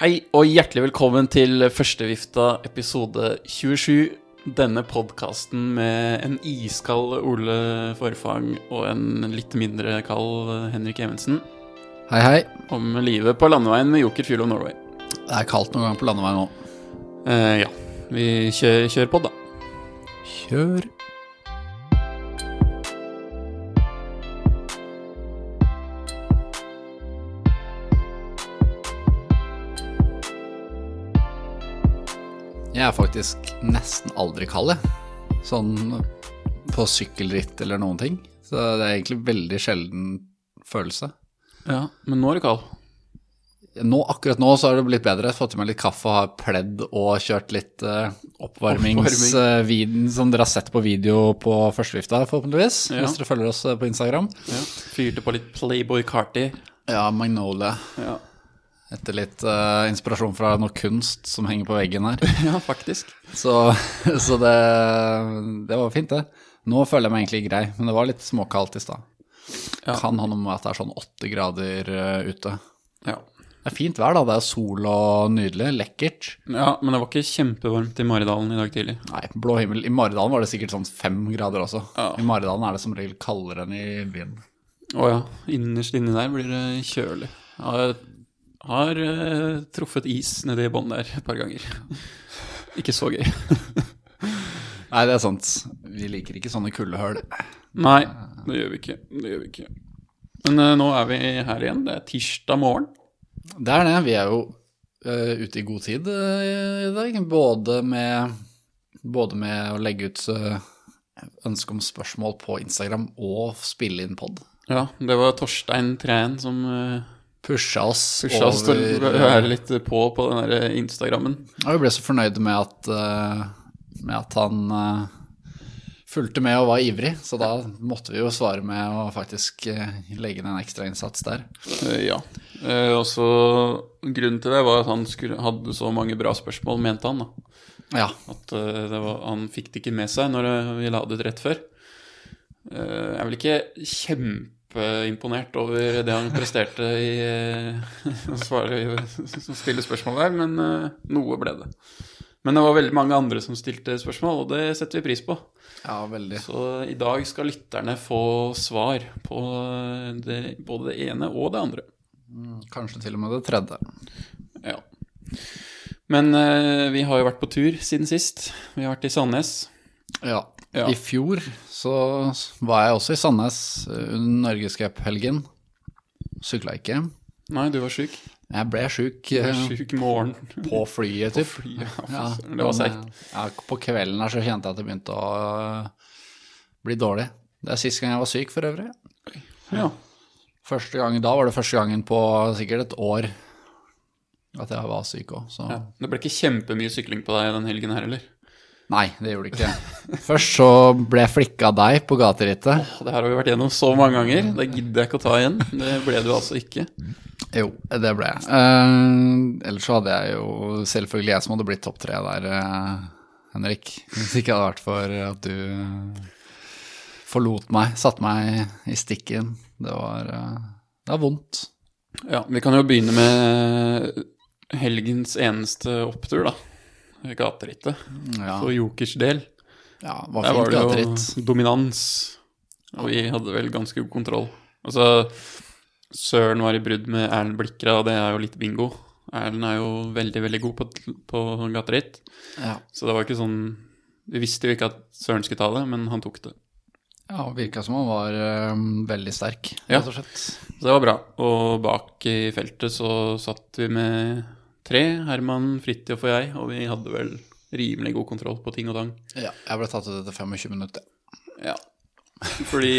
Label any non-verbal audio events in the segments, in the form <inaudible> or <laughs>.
Hei og hjertelig velkommen til Førstevifta episode 27. Denne podkasten med en iskald Ole Forfang og en litt mindre kald Henrik Evensen. Hei, hei. Om livet på landeveien med Joker Fuel of Norway. Det er kaldt noen ganger på landeveien nå. Eh, ja, vi kjører, kjør på, da. Kjør. Jeg er faktisk nesten aldri kald, jeg. Sånn på sykkelritt eller noen ting. Så det er egentlig veldig sjelden følelse. Ja, Men nå er du kald. Nå, akkurat nå så har det blitt bedre. Fått i meg litt kaffe, har pledd og kjørt litt uh, oppvarmingsviden som dere har sett på video på førstevifta, forhåpentligvis. Ja. Hvis dere følger oss eh, på Instagram. Ja. Fyrte på litt Playboy Carty. Ja, Magnolia. Ja. Etter litt uh, inspirasjon fra noe kunst som henger på veggen her. <laughs> ja, faktisk. Så, <laughs> så det, det var fint, det. Nå føler jeg meg egentlig grei, men det var litt småkaldt i stad. Ja. Kan ha noe med at det er sånn åtte grader uh, ute. Ja. Det er fint vær, da. Det er sol og nydelig. Lekkert. ja, men det var ikke kjempevarmt i Maridalen i dag tidlig. Nei, blå himmel. I Maridalen var det sikkert sånn fem grader også. Ja. I Maridalen er det som regel kaldere enn i byen. Å ja. Innerst inni der blir det kjølig. Jeg har uh, truffet is nede i bånn der et par ganger. <laughs> ikke så gøy. <laughs> Nei, det er sant. Vi liker ikke sånne kuldehull. Nei, det gjør vi ikke. Det gjør vi ikke. Men uh, nå er vi her igjen. Det er tirsdag morgen. Det er det. Vi er jo uh, ute i god tid i dag. Både med, både med å legge ut ønske om spørsmål på Instagram og spille inn pod. Ja, det var Torstein Træn som Pusha oss pusha oss til å over være litt på på den der Instagrammen. Og vi ble så fornøyde med at, eh, med at han eh, fulgte med og var ivrig, så da måtte vi jo svare med å faktisk eh, legge inn en ekstra innsats der. Eh, ja. Eh, og så Grunnen til det var at han skulle, hadde så mange bra spørsmål, mente han. da. Ja. At eh, det var, han fikk det ikke med seg når eh, vi la det rett før. Eh, jeg er vel ikke kjempeimponert over det han presterte i eh, <laughs> å svare stille spørsmål der, men eh, noe ble det. Men det var veldig mange andre som stilte spørsmål, og det setter vi pris på. ja, veldig. Så i dag skal lytterne få svar på eh, det, både det ene og det andre. Kanskje til og med det tredje. Ja. Men eh, vi har jo vært på tur siden sist. Vi har vært i Sandnes. Ja. Ja. I fjor så var jeg også i Sandnes eh, under norgescuphelgen. Sykla ikke. Nei, du var sjuk. Jeg ble sjuk eh, på flyet, typ. flyet, ja, det var seigt. eh, Ja, på kvelden her så kjente jeg at det begynte å bli dårlig. Det er siste gang jeg var syk, for øvrig. Ja. Gang, da var det første gangen på sikkert et år at jeg var syk òg, så ja. Det ble ikke kjempemye sykling på deg den helgen her heller. Nei, det gjorde det ikke. Først så ble jeg flikka av deg på gaterittet. Det her har vi vært gjennom så mange ganger. Det gidder jeg ikke å ta igjen. Det ble du altså ikke. Jo, det ble jeg. Uh, ellers så hadde jeg jo selvfølgelig jeg som hadde blitt topp tre der, uh, Henrik. Hvis ikke hadde vært for at du uh, forlot meg, satte meg i stikken. Det var, eh, det var vondt. Ja, vi kan jo begynne med helgens eneste opptur, da. Gaterittet. Ja, For Jokers del. ja var Der var det gateritt. jo dominans, og vi hadde vel ganske god kontroll. Altså, Søren var i brudd med Erlend Blikra, og det er jo litt bingo. Erlend er jo veldig, veldig god på, på gateritt, Ja, så det var ikke sånn Vi visste jo ikke at Søren skulle ta det, men han tok det. ja virka som han var eh, veldig sterk, Ja. rett og slett. Så det var bra. Og bak i feltet så satt vi med tre, Herman, Fridtjof og jeg, og vi hadde vel rimelig god kontroll på ting og tang. Ja, jeg ble tatt ut etter 25 minutter. Ja. Fordi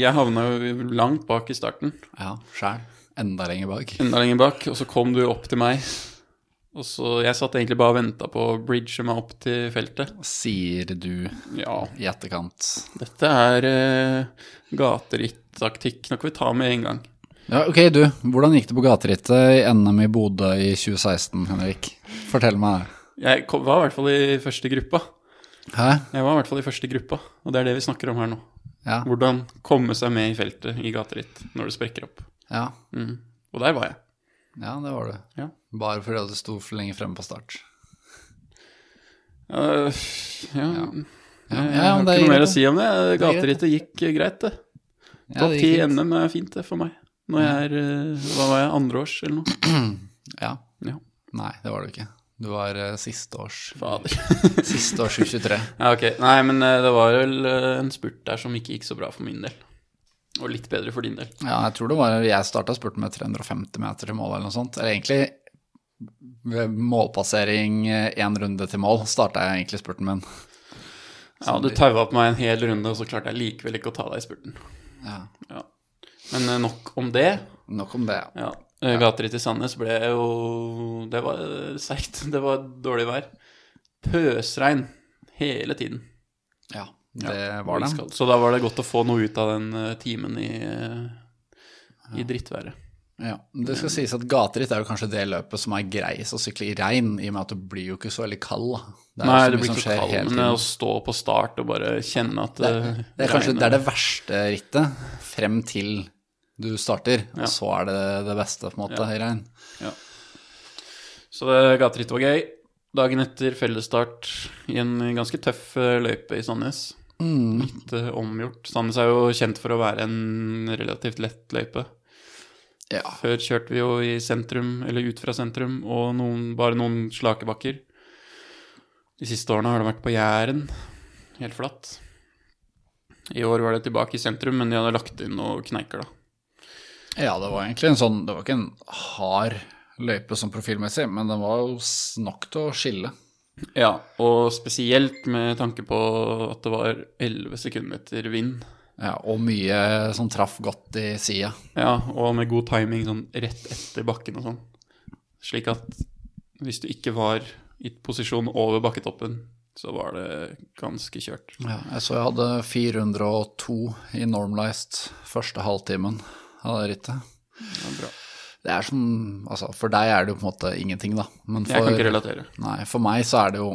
jeg havna jo langt bak i starten. Ja, sjæl. Enda lenger bak. enda lenger bak, og så kom du opp til meg. Og så, Jeg satt egentlig bare og venta på å bridge meg opp til feltet. Sier du Ja, i etterkant. dette er uh, gateritt-taktikk. Nå kan vi ta med en gang. Ja, ok, du. Hvordan gikk det på gaterittet i NM i Bodø i 2016, Henrik? Fortell meg. Jeg kom, var i hvert fall i første gruppa. Hæ? Jeg var i hvert fall i første gruppa, og det er det vi snakker om her nå. Ja. Hvordan komme seg med i feltet i gateritt når det sprekker opp. ja. Mm. Og der var jeg. Ja, det var du. Ja. Bare fordi du sto for lenge fremme på start. Uh, ja. Ja. Jeg Ja, har ikke noe mer å si om det. Gaterittet gikk greit, det. Topp ti. NM er fint, det, for meg. Når jeg er eh, Hva var jeg? Andreårs, eller noe? <clears throat> Ja. Ja. Nei, det var du ikke. Du var uh, sisteårs Fader. <laughs> Sisteårs U23. Ja, ok. Nei, men uh, det var vel uh, en spurt der som ikke gikk så bra for min del. Og litt bedre for din del. Ja, jeg tror det var Jeg starta spurten med 350 meter til mål eller noe sånt. Eller egentlig målpassering én runde til mål starta jeg egentlig spurten min. Ja, du taua på meg en hel runde, og så klarte jeg likevel ikke å ta deg i spurten. Ja. Ja. Men eh, nok om det. Nok om det. Ja. ja. Gateritt i Sandnes ble jo Det var eh, seigt. <laughs> Det var dårlig vær. Pøsregn hele tiden. Ja, det var det. Så da var det godt å få noe ut av den eh, timen i, eh, i drittværet. Ja. Det skal sies at gateritt er jo kanskje det løpet som er greiest å sykle i regn, i og med at du blir jo ikke så veldig kald. Det Nei, det blir ikke så kald, men tiden. å stå på start og bare kjenne at Det, det, det er kanskje det er det verste rittet frem til du starter, og så er det det beste, på en måte, i regn. Så det gaterittet var gøy. Dagen etter fellesstart i en ganske tøff eh, løype i Sandnes. Mm. Litt eh, omgjort. Sandnes er jo kjent for å være en relativt lett løype. Ja. Før kjørte vi jo i sentrum, eller ut fra sentrum, og noen, bare noen slake bakker. De siste årene har det vært på Jæren, helt flatt. I år var det tilbake i sentrum, men de hadde lagt inn noen kneiker, da. Ja, det var egentlig en sånn Det var ikke en hard løype sånn profilmessig, men den var jo nok til å skille. Ja, og spesielt med tanke på at det var 11 sekundmeter vind. Ja, og mye som traff godt i sida. Ja, og med god timing sånn rett etter bakken og sånn. Slik at hvis du ikke var i posisjon over bakketoppen, så var det ganske kjørt. Ja, jeg så jeg hadde 402 i normalized første halvtimen av det rittet. Det var bra. Det er som Altså, for deg er det jo på en måte ingenting, da. Men Jeg kan ikke relatere. nei, for meg så er det jo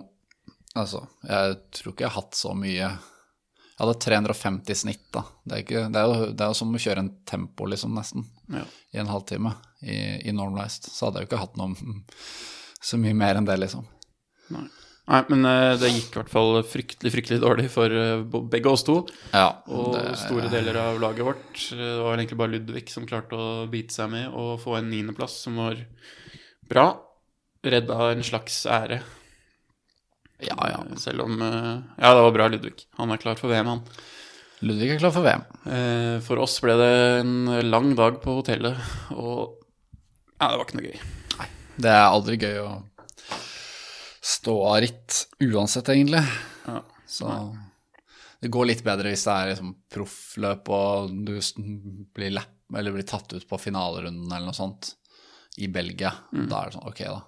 Altså, jeg tror ikke jeg har hatt så mye Jeg hadde 350 i snitt, da. Det er, ikke, det er, jo, det er jo som å kjøre en tempo, liksom, nesten, Ja. i en halvtime i, i normalized. Så hadde jeg jo ikke hatt noe så mye mer enn det, liksom. Nei. Nei, men eh, det gikk i hvert fall fryktelig, fryktelig dårlig for eh, begge oss to. Ja, Og det- store deler av laget vårt. Det var egentlig bare Ludvig som klarte å bite seg med og få en niendeplass, som var bra. Redda en slags ære. Ja, ja. Eh, Selv om eh, Ja, det var bra, Ludvig. Han er klar for VM, han. Ludvig er klar for VM. Eh, For oss ble det en lang dag på hotellet, og ja, det var ikke noe gøy. Nei, Det er aldri gøy å stå av ritt uansett, egentlig. Ja. Så det går litt bedre hvis det er liksom proffløp og du blir, lapp, eller blir tatt ut på finalerunden eller noe sånt i Belgia. Da er det sånn, ok, da.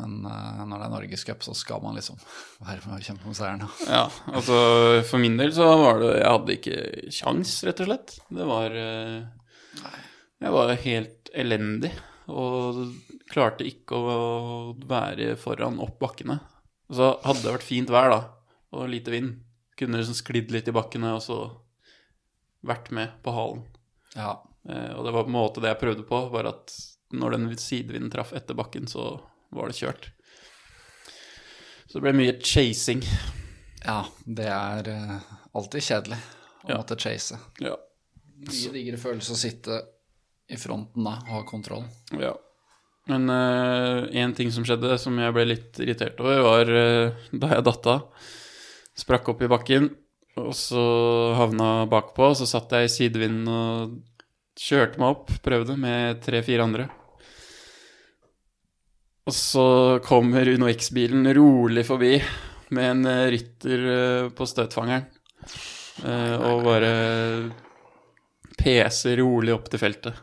Men uh, når det er norgescup, så skal man liksom <laughs> være med og kjempe om seieren. Ja, altså for min del så var det Jeg hadde ikke sjans, rett og slett. Det var uh, Jeg var helt elendig og klarte ikke å være foran opp bakkene. Og så hadde det vært fint vær, da, og lite vind. Kunne liksom sklidd litt i bakkene og så vært med på halen. Ja. Eh, og det var på en måte det jeg prøvde på, var at når den sidevinden traff etter bakken, så var det kjørt. Så det ble mye chasing. ja, det er eh, alltid kjedelig å Ja. måtte chase. Ja. Mye diggere følelse å sitte i fronten da ha kontroll. Ja. Men én ting som skjedde som jeg ble litt irritert over, var uh, da jeg datt av. Sprakk opp i bakken, og så havna bakpå. Og så satt jeg i sidevinden og kjørte meg opp, prøvde, med tre-fire andre. Og så kommer Uno X-bilen rolig forbi med en eh, rytter eh, på støtfangeren. eh, Og bare peser rolig opp til feltet.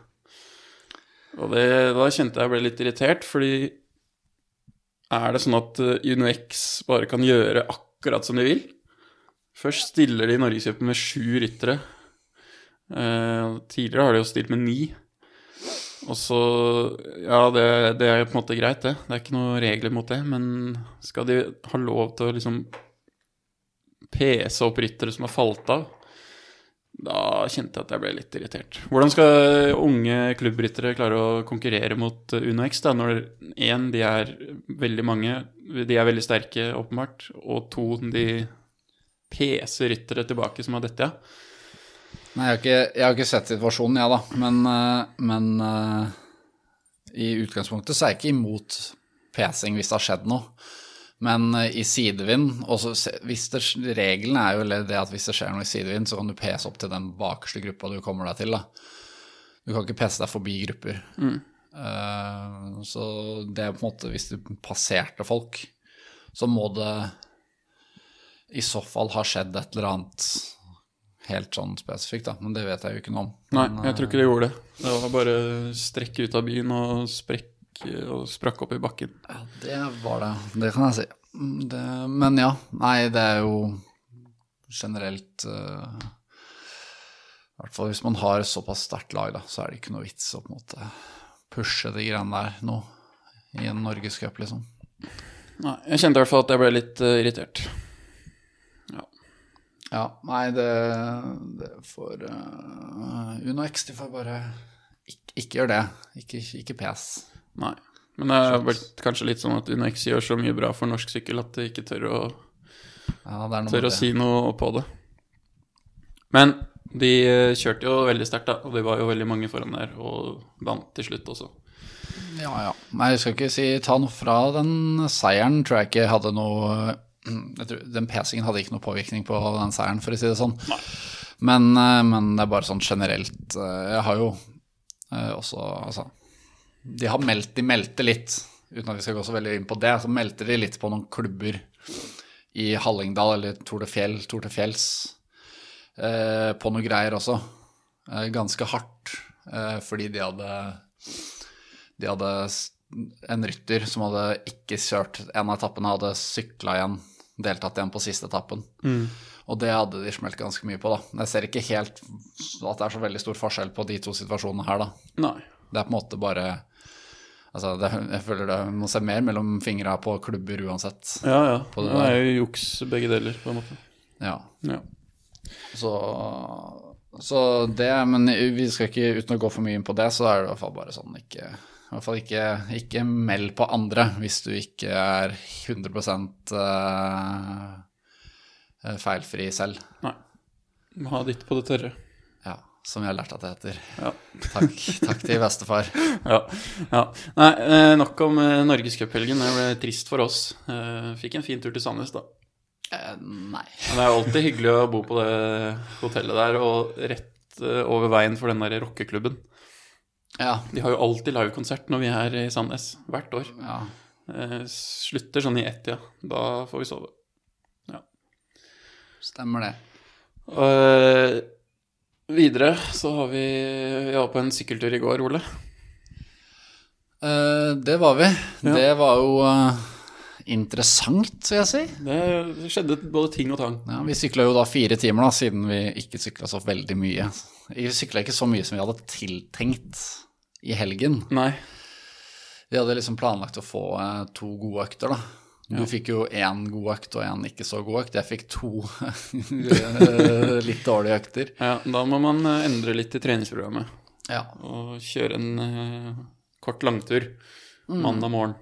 Og det, da kjente jeg ble litt irritert, fordi er det sånn at UnoX bare kan gjøre akkurat som de vil? Først stiller de Norgescupen med sju ryttere. Eh, tidligere har de jo stilt med ni. Og så Ja, det, det er på en måte greit, det. Det er ikke noen regler mot det. Men skal de ha lov til å liksom pese opp ryttere som har falt av? Kjente jeg at jeg ble litt irritert. Hvordan skal unge klubbryttere klare å konkurrere mot eh, Uno X da, når én, de er veldig mange, de er veldig sterke, åpenbart, og to, de peser ryttere tilbake som har dette, ja. Nei, jeg har ikke, jeg har ikke sett situasjonen, jeg, da. Men, eh, men eh, i utgangspunktet så er jeg ikke imot pesing hvis det har skjedd noe. Men eh, i sidevind også, det, Regelen er jo det at hvis det skjer noe i sidevind, så kan du pese opp til den bakerste gruppa du kommer deg til. da. Du kan ikke pese deg forbi grupper. Mm. Uh, så det er på en måte Hvis du passerte folk, så må det i så fall ha skjedd et eller annet helt sånn spesifikt, da. Men det vet jeg jo ikke noe om. Nei, jeg tror ikke det gjorde det. Det var bare strekke ut av byen og sprekk og sprakk opp i bakken. Ja, det var det. Det kan jeg si. Det, men ja, nei, det er jo generelt uh, I hvert fall hvis man har såpass sterkt lag, da, så er det ikke noe vits å på en måte pushe de greiene der nå i en norgescup, liksom. Nei, jeg kjente i hvert fall at jeg ble litt uh, irritert. Ja, nei, det, det får uh, Uno X, de får bare ikke, ikke gjør det. Ikke, ikke pes. Nei. Men det er vel kanskje litt sånn at UnoX gjør så mye bra for norsk sykkel at de ikke tør å, Ja, tør å si noe på det. Men de eh, kjørte jo veldig sterkt, da, og det var jo veldig mange foran der, og vant til slutt også. Ja, ja. Nei, jeg skal ikke si ta noe fra den seieren, tror jeg ikke hadde noe jeg tror, Den pesingen hadde ikke noe påvirkning på den seieren, for å si det sånn. Men, eh, men det er bare sånn generelt eh, Jeg har jo også Altså De har meldt De meldte litt, uten at vi skal gå så veldig inn på det, så meldte de litt på noen klubber i Hallingdal eller Tour de Fjell, Tour de Fjells, eh, på noe greier også. Eh, ganske hardt, eh, fordi de hadde de hadde en rytter som hadde ikke kjørt en av etappene, hadde sykla igjen, deltatt igjen på siste etappen. Og det hadde de smelt ganske mye på, da. Jeg ser ikke helt at det er så veldig stor forskjell på de to situasjonene her, da. Nei. Det er på en måte bare Altså, det, jeg føler det må se mer mellom fingra på klubber uansett. Ja, ja. Det det er jo juks begge deler, på en måte. Ja. Ja. Så, så det, men vi skal ikke, uten å gå for mye inn på det, så er det i hvert fall bare sånn ikke i hvert fall ikke, ikke meld på andre hvis du ikke er 100 eh, feilfri selv. Nei. Må ha ditt på det tørre. Ja, som jeg har lært at det heter. Ja. Takk, takk til bestefar. <laughs> Ja. ja. Nei, eh, nok om eh, Norgescuphelgen. Det ble trist for oss. Eh, Fikk en fin tur til Sandnes, da. Eh, nei. Men det er alltid hyggelig å bo på det hotellet der, og rett over veien for den der rockeklubben. Ja. De har jo alltid livekonsert når vi er i Sandnes, hvert år. ja. Slutter sånn i ett-tida. Da får vi sove. Stemmer det. Eh, videre så har vi Vi var på en sykkeltur i går, Ole. Uh, det var vi. Ja. Det var jo uh, interessant, vil jeg si. Det skjedde både ting og tang. Ja, vi sykla jo da fire timer, da, siden vi ikke sykla så veldig mye. Vi sykla ikke så mye som vi hadde tiltenkt i helgen. Nei. Vi hadde liksom planlagt å få uh, to gode økter, da. Du fikk jo én god økt og én ikke så god økt. Jeg fikk to <laughs> litt dårlige økter. Ja, da må man eh, endre litt i treningsprogrammet Ja. og kjøre en uh, kort langtur mandag morgen.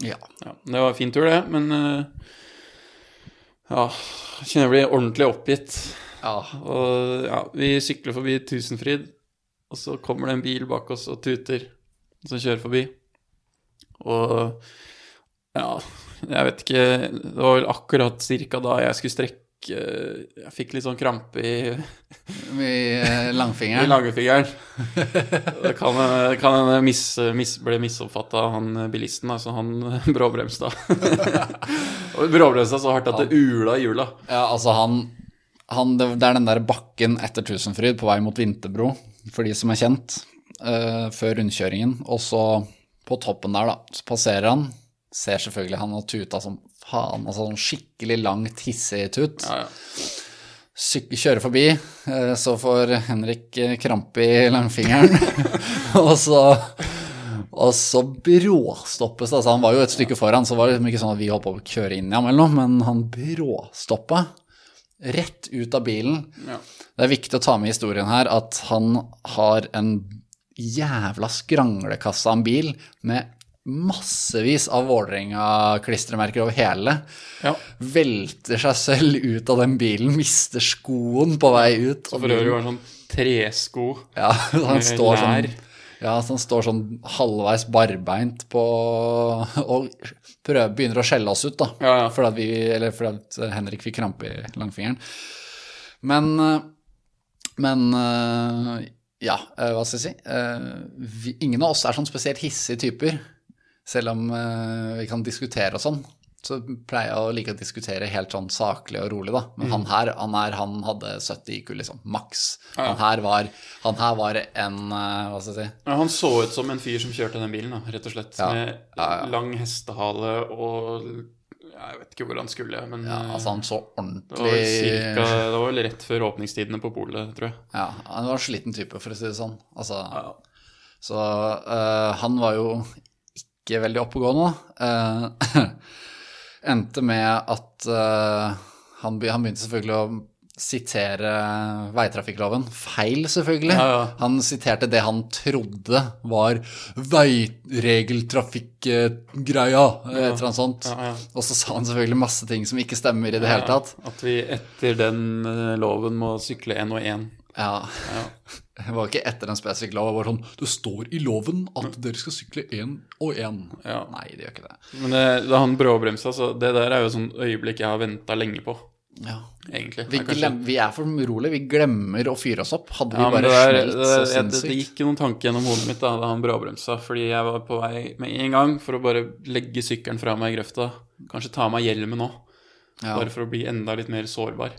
ja. Ja, det var en fin tur, det, men uh, ja, jeg kjenner jeg blir ordentlig oppgitt. ja. Og ja, vi sykler forbi Tusenfryd, og så kommer det en bil bak oss og tuter, som kjører forbi. Og ja, jeg vet ikke Det var vel akkurat cirka da jeg skulle strekke Jeg fikk litt sånn krampe i, <laughs> I langfingeren? <laughs> i langfingeren. Det kan hende kan mis, mis, ble misoppfatta av han bilisten, altså han bråbremsa. Bråbremsa <laughs> så hardt at det ula i hjula. Ja, altså han, han det er den der bakken etter Tusenfryd på vei mot Vinterbro, for de som er kjent, uh, før rundkjøringen. Og så på toppen der, da, så passerer han. Ser selvfølgelig han og tuta som faen, altså sånn skikkelig langt, hissig tut. Ja, ja. Kjører forbi, eh, så får Henrik eh, krampe i langfingeren. <laughs> og så og så bråstoppes det. Altså, han var jo et stykke foran, så var det liksom ikke sånn at vi holdt på å kjøre inn i ham eller noe, men han bråstoppa. rett ut av bilen. Ja. Det er viktig å ta med i historien her at han har en jævla skranglekasse av en bil med massevis av Vålerenga-klistremerker over hele. ja. Velter seg selv ut av den bilen, mister skoen på vei ut. Så for øvrig var det sånn tresko Ja, han står sånn ja, så han står sånn halvveis barbeint på Og prøver, begynner å skjelle oss ut, da. Ja, ja. Fordi, at vi, eller fordi at Henrik fikk krampe i langfingeren. Men eh, Men eh, ja, eh, hva skal jeg si? Vi, ingen av oss er sånn spesielt hissige typer. Selv om eh, vi kan diskutere og sånn. Så pleier jeg å like å diskutere helt sånn saklig og rolig, da. Mm. Men han her, han, her, han hadde 70 IQ, liksom. Maks. Ja. Han, her var, han her var en eh, Hva skal jeg si? Ja, han så ut som en fyr som kjørte den bilen, da, rett og slett. Ja. Med lang hestehale og Jeg vet ikke hvor han skulle, men Ja, altså, han så det, var ordentlig cirka, det var vel rett før åpningstidene på polet, tror jeg. Ja, han var en sliten type, for å si det sånn. Altså, Ja. Så uh, han var jo ikke veldig oppegående. Uh, <clears throat> endte med at uh, han, be- han begynte selvfølgelig å sitere veitrafikkloven. Feil, selvfølgelig. Ja, ja. Han siterte det han trodde var veiregeltrafikkgreia, et eller annet sånt. Ja, ja. Og så sa han selvfølgelig masse ting som ikke stemmer i det hele tatt. At vi etter den eh, loven må sykle én og én. Ja. Ja. <laughs> Det var ikke etter en spesifikk lov. Det var sånn Det står i loven at dere skal sykle én og én. Ja. Nei, det gjør ikke det. Men det, da han bråbremsa, så det der er jo sånn øyeblikk jeg har venta lenge på, Ja. egentlig. Vi, er kanskje- vi er for urolige. Vi glemmer å fyre oss opp. Hadde vi Ja, men bare der, smelt det, så det, det, gikk noen tanker gjennom hodet mitt da, da han bråbremsa, fordi jeg var på vei med en gang for å bare legge sykkelen fra meg i grøfta. Kanskje ta av meg hjelmen Ja. bare for å bli enda litt mer sårbar.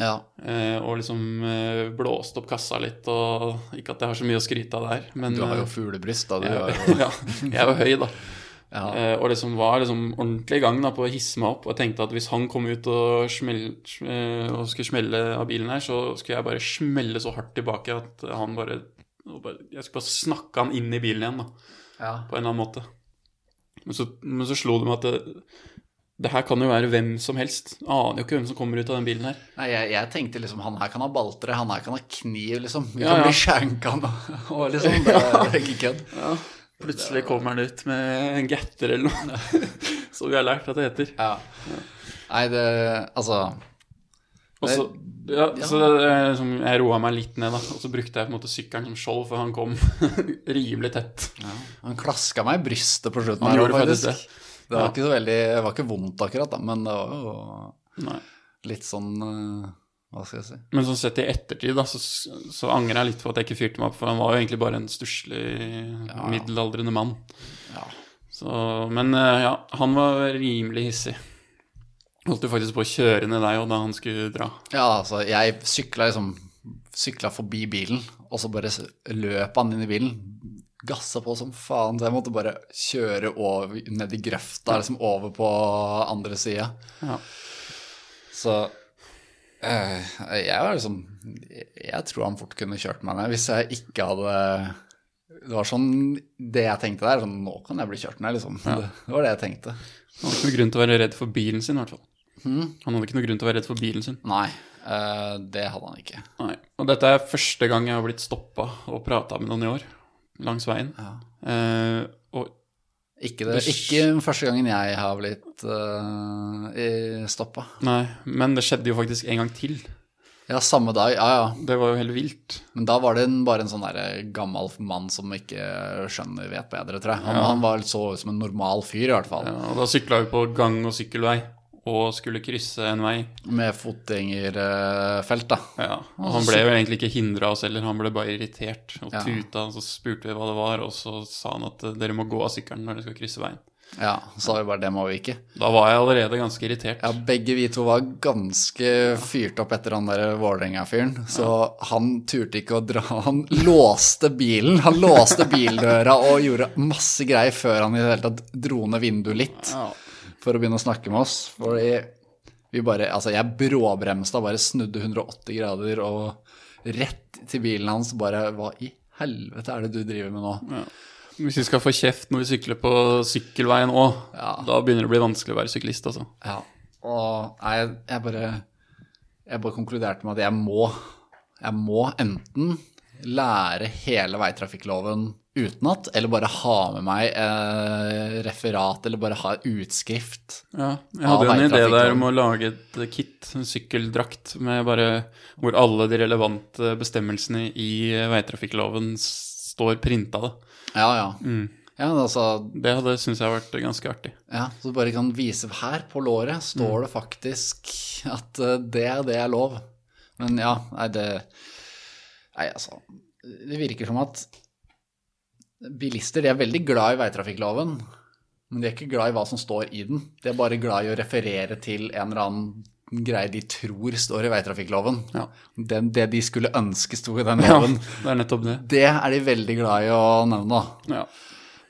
Ja. Eh, og liksom eh, blåst opp kassa litt, og ikke at jeg har så mye å skryte av der, men Du har jo eh, fuglebryst, da. Du jeg, jo <laughs> ja, jeg var høy, da. ja. Eh, og liksom var liksom ordentlig i gang da, på å hisse meg opp. Og jeg tenkte at hvis han kom ut og, smell, og skulle smelle av bilen her, så skulle jeg bare smelle så hardt tilbake at han bare, bare Jeg skulle bare snakke han inn i bilen igjen, da, ja. på en eller annen måte. Men så, men så slo det meg at det, det her kan jo være hvem som helst. Aner jo ikke hvem som kommer ut av den bilen her. Nei, jeg, jeg tenkte liksom han her kan ha baltre, han her kan ha kniv, liksom. Vi Ja, kan ja. bli skjenka nå. Og liksom, det er ikke kødd. Ja, Plutselig kommer han ut med en gatter eller noe, <laughs> som vi har lært at det heter. Ja. Nei, det Altså så, ja, så det, liksom, jeg roa meg litt ned, da. Og så brukte jeg på en måte sykkelen som skjold, for han kom <laughs> rimelig tett. ja. Han klaska meg i brystet på slutten Han gjorde faktisk faktisk. Det var ikke så veldig Det var ikke vondt akkurat, da, men det var jo Nei. litt sånn eh, Hva skal jeg si? Men sånn sett i ettertid, da, så, så angrer jeg litt på at jeg ikke fyrte meg opp, for han var jo egentlig bare en stusslig middelaldrende mann. Ja. Så, men eh, ja, han var rimelig hissig. Holdt jo faktisk på å kjøre ned deg òg da han skulle dra. Ja, altså, jeg sykla liksom Sykla forbi bilen, og så bare løp han inn i bilen. Gassa på som faen, så jeg måtte bare kjøre over, ned i grøfta, liksom over på andre sida. Ja. Så øh, jeg var liksom Jeg tror han fort kunne kjørt meg ned hvis jeg ikke hadde Det var sånn Det jeg tenkte der, sånn Nå kan jeg bli kjørt ned, liksom. Det, det var det jeg tenkte. Han hadde ikke noen grunn til å være redd for bilen sin, i hvert fall. Hmm? Han hadde ikke noen grunn til å være redd for bilen sin. Nei, eh, det hadde han ikke. Nei. Og dette er første gang jeg har blitt stoppa og prata med noen i år, langs veien. Ja. Eh, og Ikke, det, ikke første gangen jeg har blitt uh, stoppa. Nei, men det skjedde jo faktisk en gang til. Ja, samme dag. Ja, ja. Det var jo helt vilt. Men da var det en, bare en sånn der gammel mann som ikke skjønner, vet bedre, tror jeg. Han, Ja. han var så ut som en normal fyr, i hvert fall. Ja, og da sykla vi på gang- og sykkelvei og skulle krysse en vei. Med fotgjengerfelt, da. Ja, og han ble jo egentlig ikke hindra oss heller, han ble bare irritert og Ja. tuta. Og så spurte vi hva det var, og så sa han at eh, dere må gå av sykkelen når dere skal krysse veien. Ja, så sa vi bare det må vi ikke. Da var jeg allerede ganske irritert. Ja, begge vi to var ganske fyrt opp etter han der Vålerenga-fyren, så han turte ikke å dra. Han låste bilen, han låste bildøra og gjorde masse greier før han i det hele tatt dro ned vinduet litt Ja. For å begynne å snakke med oss. Fordi vi bare Altså, jeg bråbremsa, bare snudde 180 grader og rett til bilen hans, bare Hva i helvete er det du driver med nå? Ja. Hvis vi skal få kjeft når vi sykler på sykkelveien òg, Ja. da begynner det å bli vanskelig å være syklist, altså. Ja. Og nei, jeg bare Jeg bare konkluderte med at jeg må, jeg må enten lære hele veitrafikkloven utenat, eller bare ha med meg eh, referat, eller bare ha utskrift. Ja, jeg hadde jo en idé der om å lage et kit, en sykkeldrakt, med bare hvor alle de relevante bestemmelsene i veitrafikkloven står printa. Da. Ja, ja. Mm. Ja, altså, Det hadde syns jeg vært ganske artig. ja, så du bare kan vise her på låret står det faktisk at eh, det er det er lov. Men ja, nei, det Nei, altså Det virker som at bilister de er veldig glad i veitrafikkloven, men de er ikke glad i hva som står i den. De er bare glad i å referere til en eller annen greie de tror står i veitrafikkloven. Ja. Den, det de skulle ønske sto i den ja, loven. det er nettopp det. Det er de veldig glad i å nevne. Ja.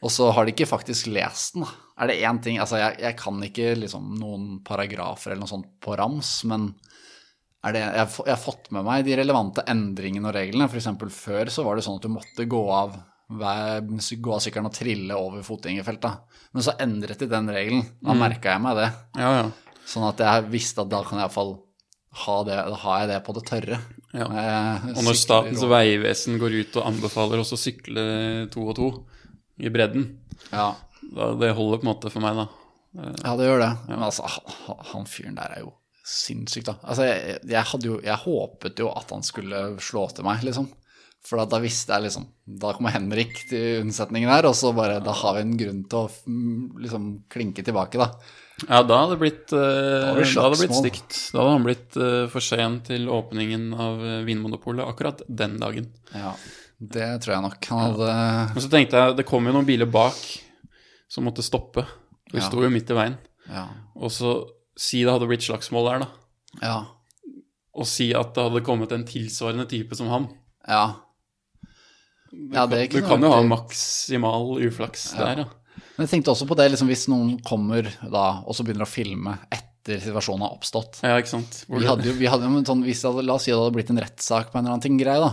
Og så har de ikke faktisk lest den. Er det én ting Altså, jeg, jeg kan ikke liksom noen paragrafer eller noe sånt på rams, men er det, jeg, jeg har fått med meg de relevante endringene og reglene. F.eks. før så var det sånn at du måtte gå av, gå av sykkelen og trille over fotgjengerfeltet. Men så endret de den regelen. Da merka jeg meg det. ja, ja. Sånn at jeg visste at da kan jeg iallfall ha det, da har jeg det på det tørre. Ja. Og når Statens vegvesen går ut og anbefaler oss å sykle to og to i bredden, Ja. da, det holder på en måte for meg, da. Ja, det gjør det. Men altså, han, han fyren der er jo sinnssyk, da. Altså, jeg, jeg jo Jeg håpet jo at han skulle slå til meg, liksom. For da, da visste jeg liksom Da kommer Henrik til unnsetningen her, og så bare Da har vi en grunn til å mm, liksom klinke tilbake, da. Ja, da hadde det blitt, uh, da hadde blitt stygt. Da hadde han blitt eh, for sen til åpningen av eh, Vinmonopolet akkurat den dagen. Ja, det tror jeg nok. Han hadde Men så tenkte jeg, det kom jo noen biler bak som måtte stoppe. De Ja. sto jo midt i veien. Ja. Og så si det hadde blitt slagsmål der, da. Ja. Og si at det hadde kommet en tilsvarende type som han. ja. Ja, det Du kan jo ha maksimal uflaks der, da. Men jeg tenkte også på det, liksom, hvis noen kommer da, og så begynner å filme etter situasjonen har oppstått. Ja, ikke sant. Hvor Vi hadde jo, vi hadde, jo sånn, hvis la oss si det hadde blitt en rettssak på en eller annen ting grei, da.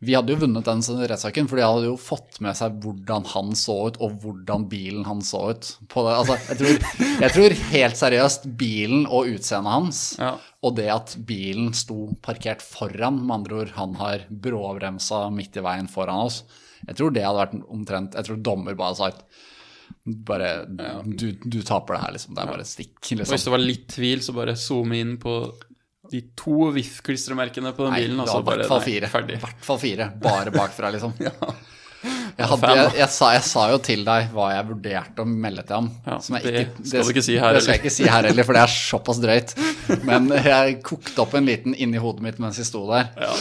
Vi hadde jo vunnet den rettssaken, for de hadde jo fått med seg hvordan han så ut, og hvordan bilen han så ut. På det. Altså, jeg, tror, jeg tror helt seriøst bilen og utseendet hans, Ja. og det at bilen sto parkert foran, med andre ord, han har bråbremsa midt i veien foran oss, jeg tror det hadde vært omtrent Jeg tror dommer bare sagt bare, du, du taper det her, liksom. Det er bare stikk, Og hvis liksom. det var litt tvil, så bare zoome inn på de to VIF-klistremerkene på den Nei, bilen. det Og så var i bare fall fire. I hvert fall fire. Bare bakfra, liksom. <laughs> Jeg, hadde, jeg, jeg, sa, jeg sa jo til deg hva jeg vurderte å melde til ham. Ja, som jeg det skal du ikke si her Det skal jeg heller. ikke si her heller, for det er såpass drøyt. <laughs> Men jeg kokte opp en liten inni hodet mitt mens jeg sto der. Ja.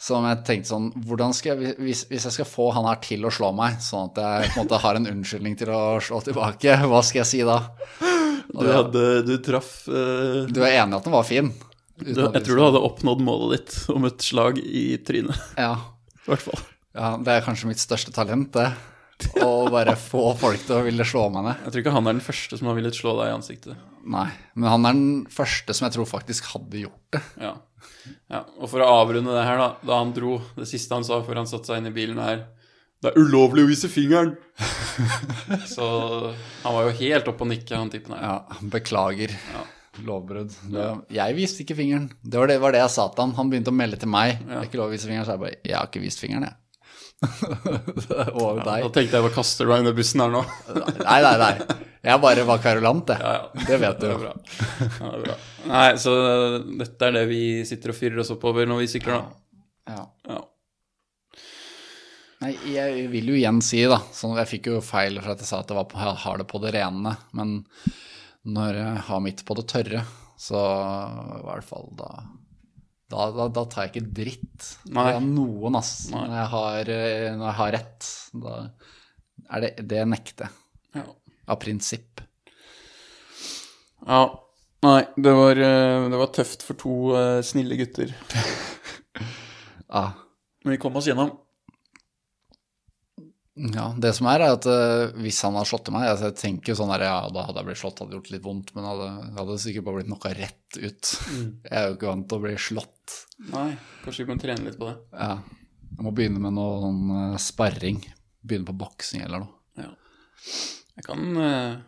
Som jeg tenkte sånn hvordan skal jeg, hvis, hvis jeg skal få han her til å slå meg, sånn at jeg på en måte har en unnskyldning til å slå tilbake, hva skal jeg si da? Du, hadde, du traff uh... Du er enig i at den var fin? Jeg tror du hadde oppnådd målet ditt om et slag i trynet. Ja. <laughs> I hvert fall. Ja, det er kanskje mitt største talent, det. Å bare få folk til å ville slå meg ned. Jeg tror ikke han er den første som har villet slå deg i ansiktet. Nei, men han er den første som jeg tror faktisk hadde gjort det. Ja. ja. Og for å avrunde det her, da. Da han dro, det siste han sa før han satte seg inn i bilen, er Det er ulovlig å vise fingeren! <laughs> Så han var jo helt oppe og nikke, han typen her. Ja, beklager. Ja. Lovbrudd. Det, jeg viste ikke fingeren. Det var det, var det jeg sa til han. Han begynte å melde til meg. Det er ikke lov å vise fingeren, så jeg bare Jeg har ikke vist fingeren, jeg. <laughs> og ja, deg. Da tenkte jeg hva kaster du deg under bussen her nå? <laughs> Nei, nei, nei. Jeg bare var kverulant, jeg. Ja, ja. Det vet du. Det. Det er bra. Nei, så dette er det vi sitter og fyrer oss oppover når vi sykler, da. Ja. Ja. Nei, jeg vil jo igjen si, da sånn, Jeg fikk jo feil for at jeg sa at det var på, jeg har det på det rene. Men når jeg har mitt på det tørre, så i hvert fall da Da, da, da tar jeg ikke dritt Nei. av noen, ass. Når jeg, har, eh, når jeg har rett. Da er det det nekter jeg. Ja. Av prinsipp. ja. Nei, det var, eh, det var tøft for to uh, snille gutter. <laughs> Ja. Men vi kom oss gjennom. Ja, det som er, er at uh, hvis han hadde slått til meg altså Jeg tenker jo sånn der, ja, da hadde jeg blitt slått, hadde gjort litt vondt, men hadde, hadde sikkert bare blitt noe rett ut. <laughs> Jeg er jo ikke vant til å bli slått. Nei, kanskje vi kan trene litt på det. Ja. Jeg må begynne med noe sånn uh, sparring. Begynne på boksing eller noe. Ja. Jeg kan uh...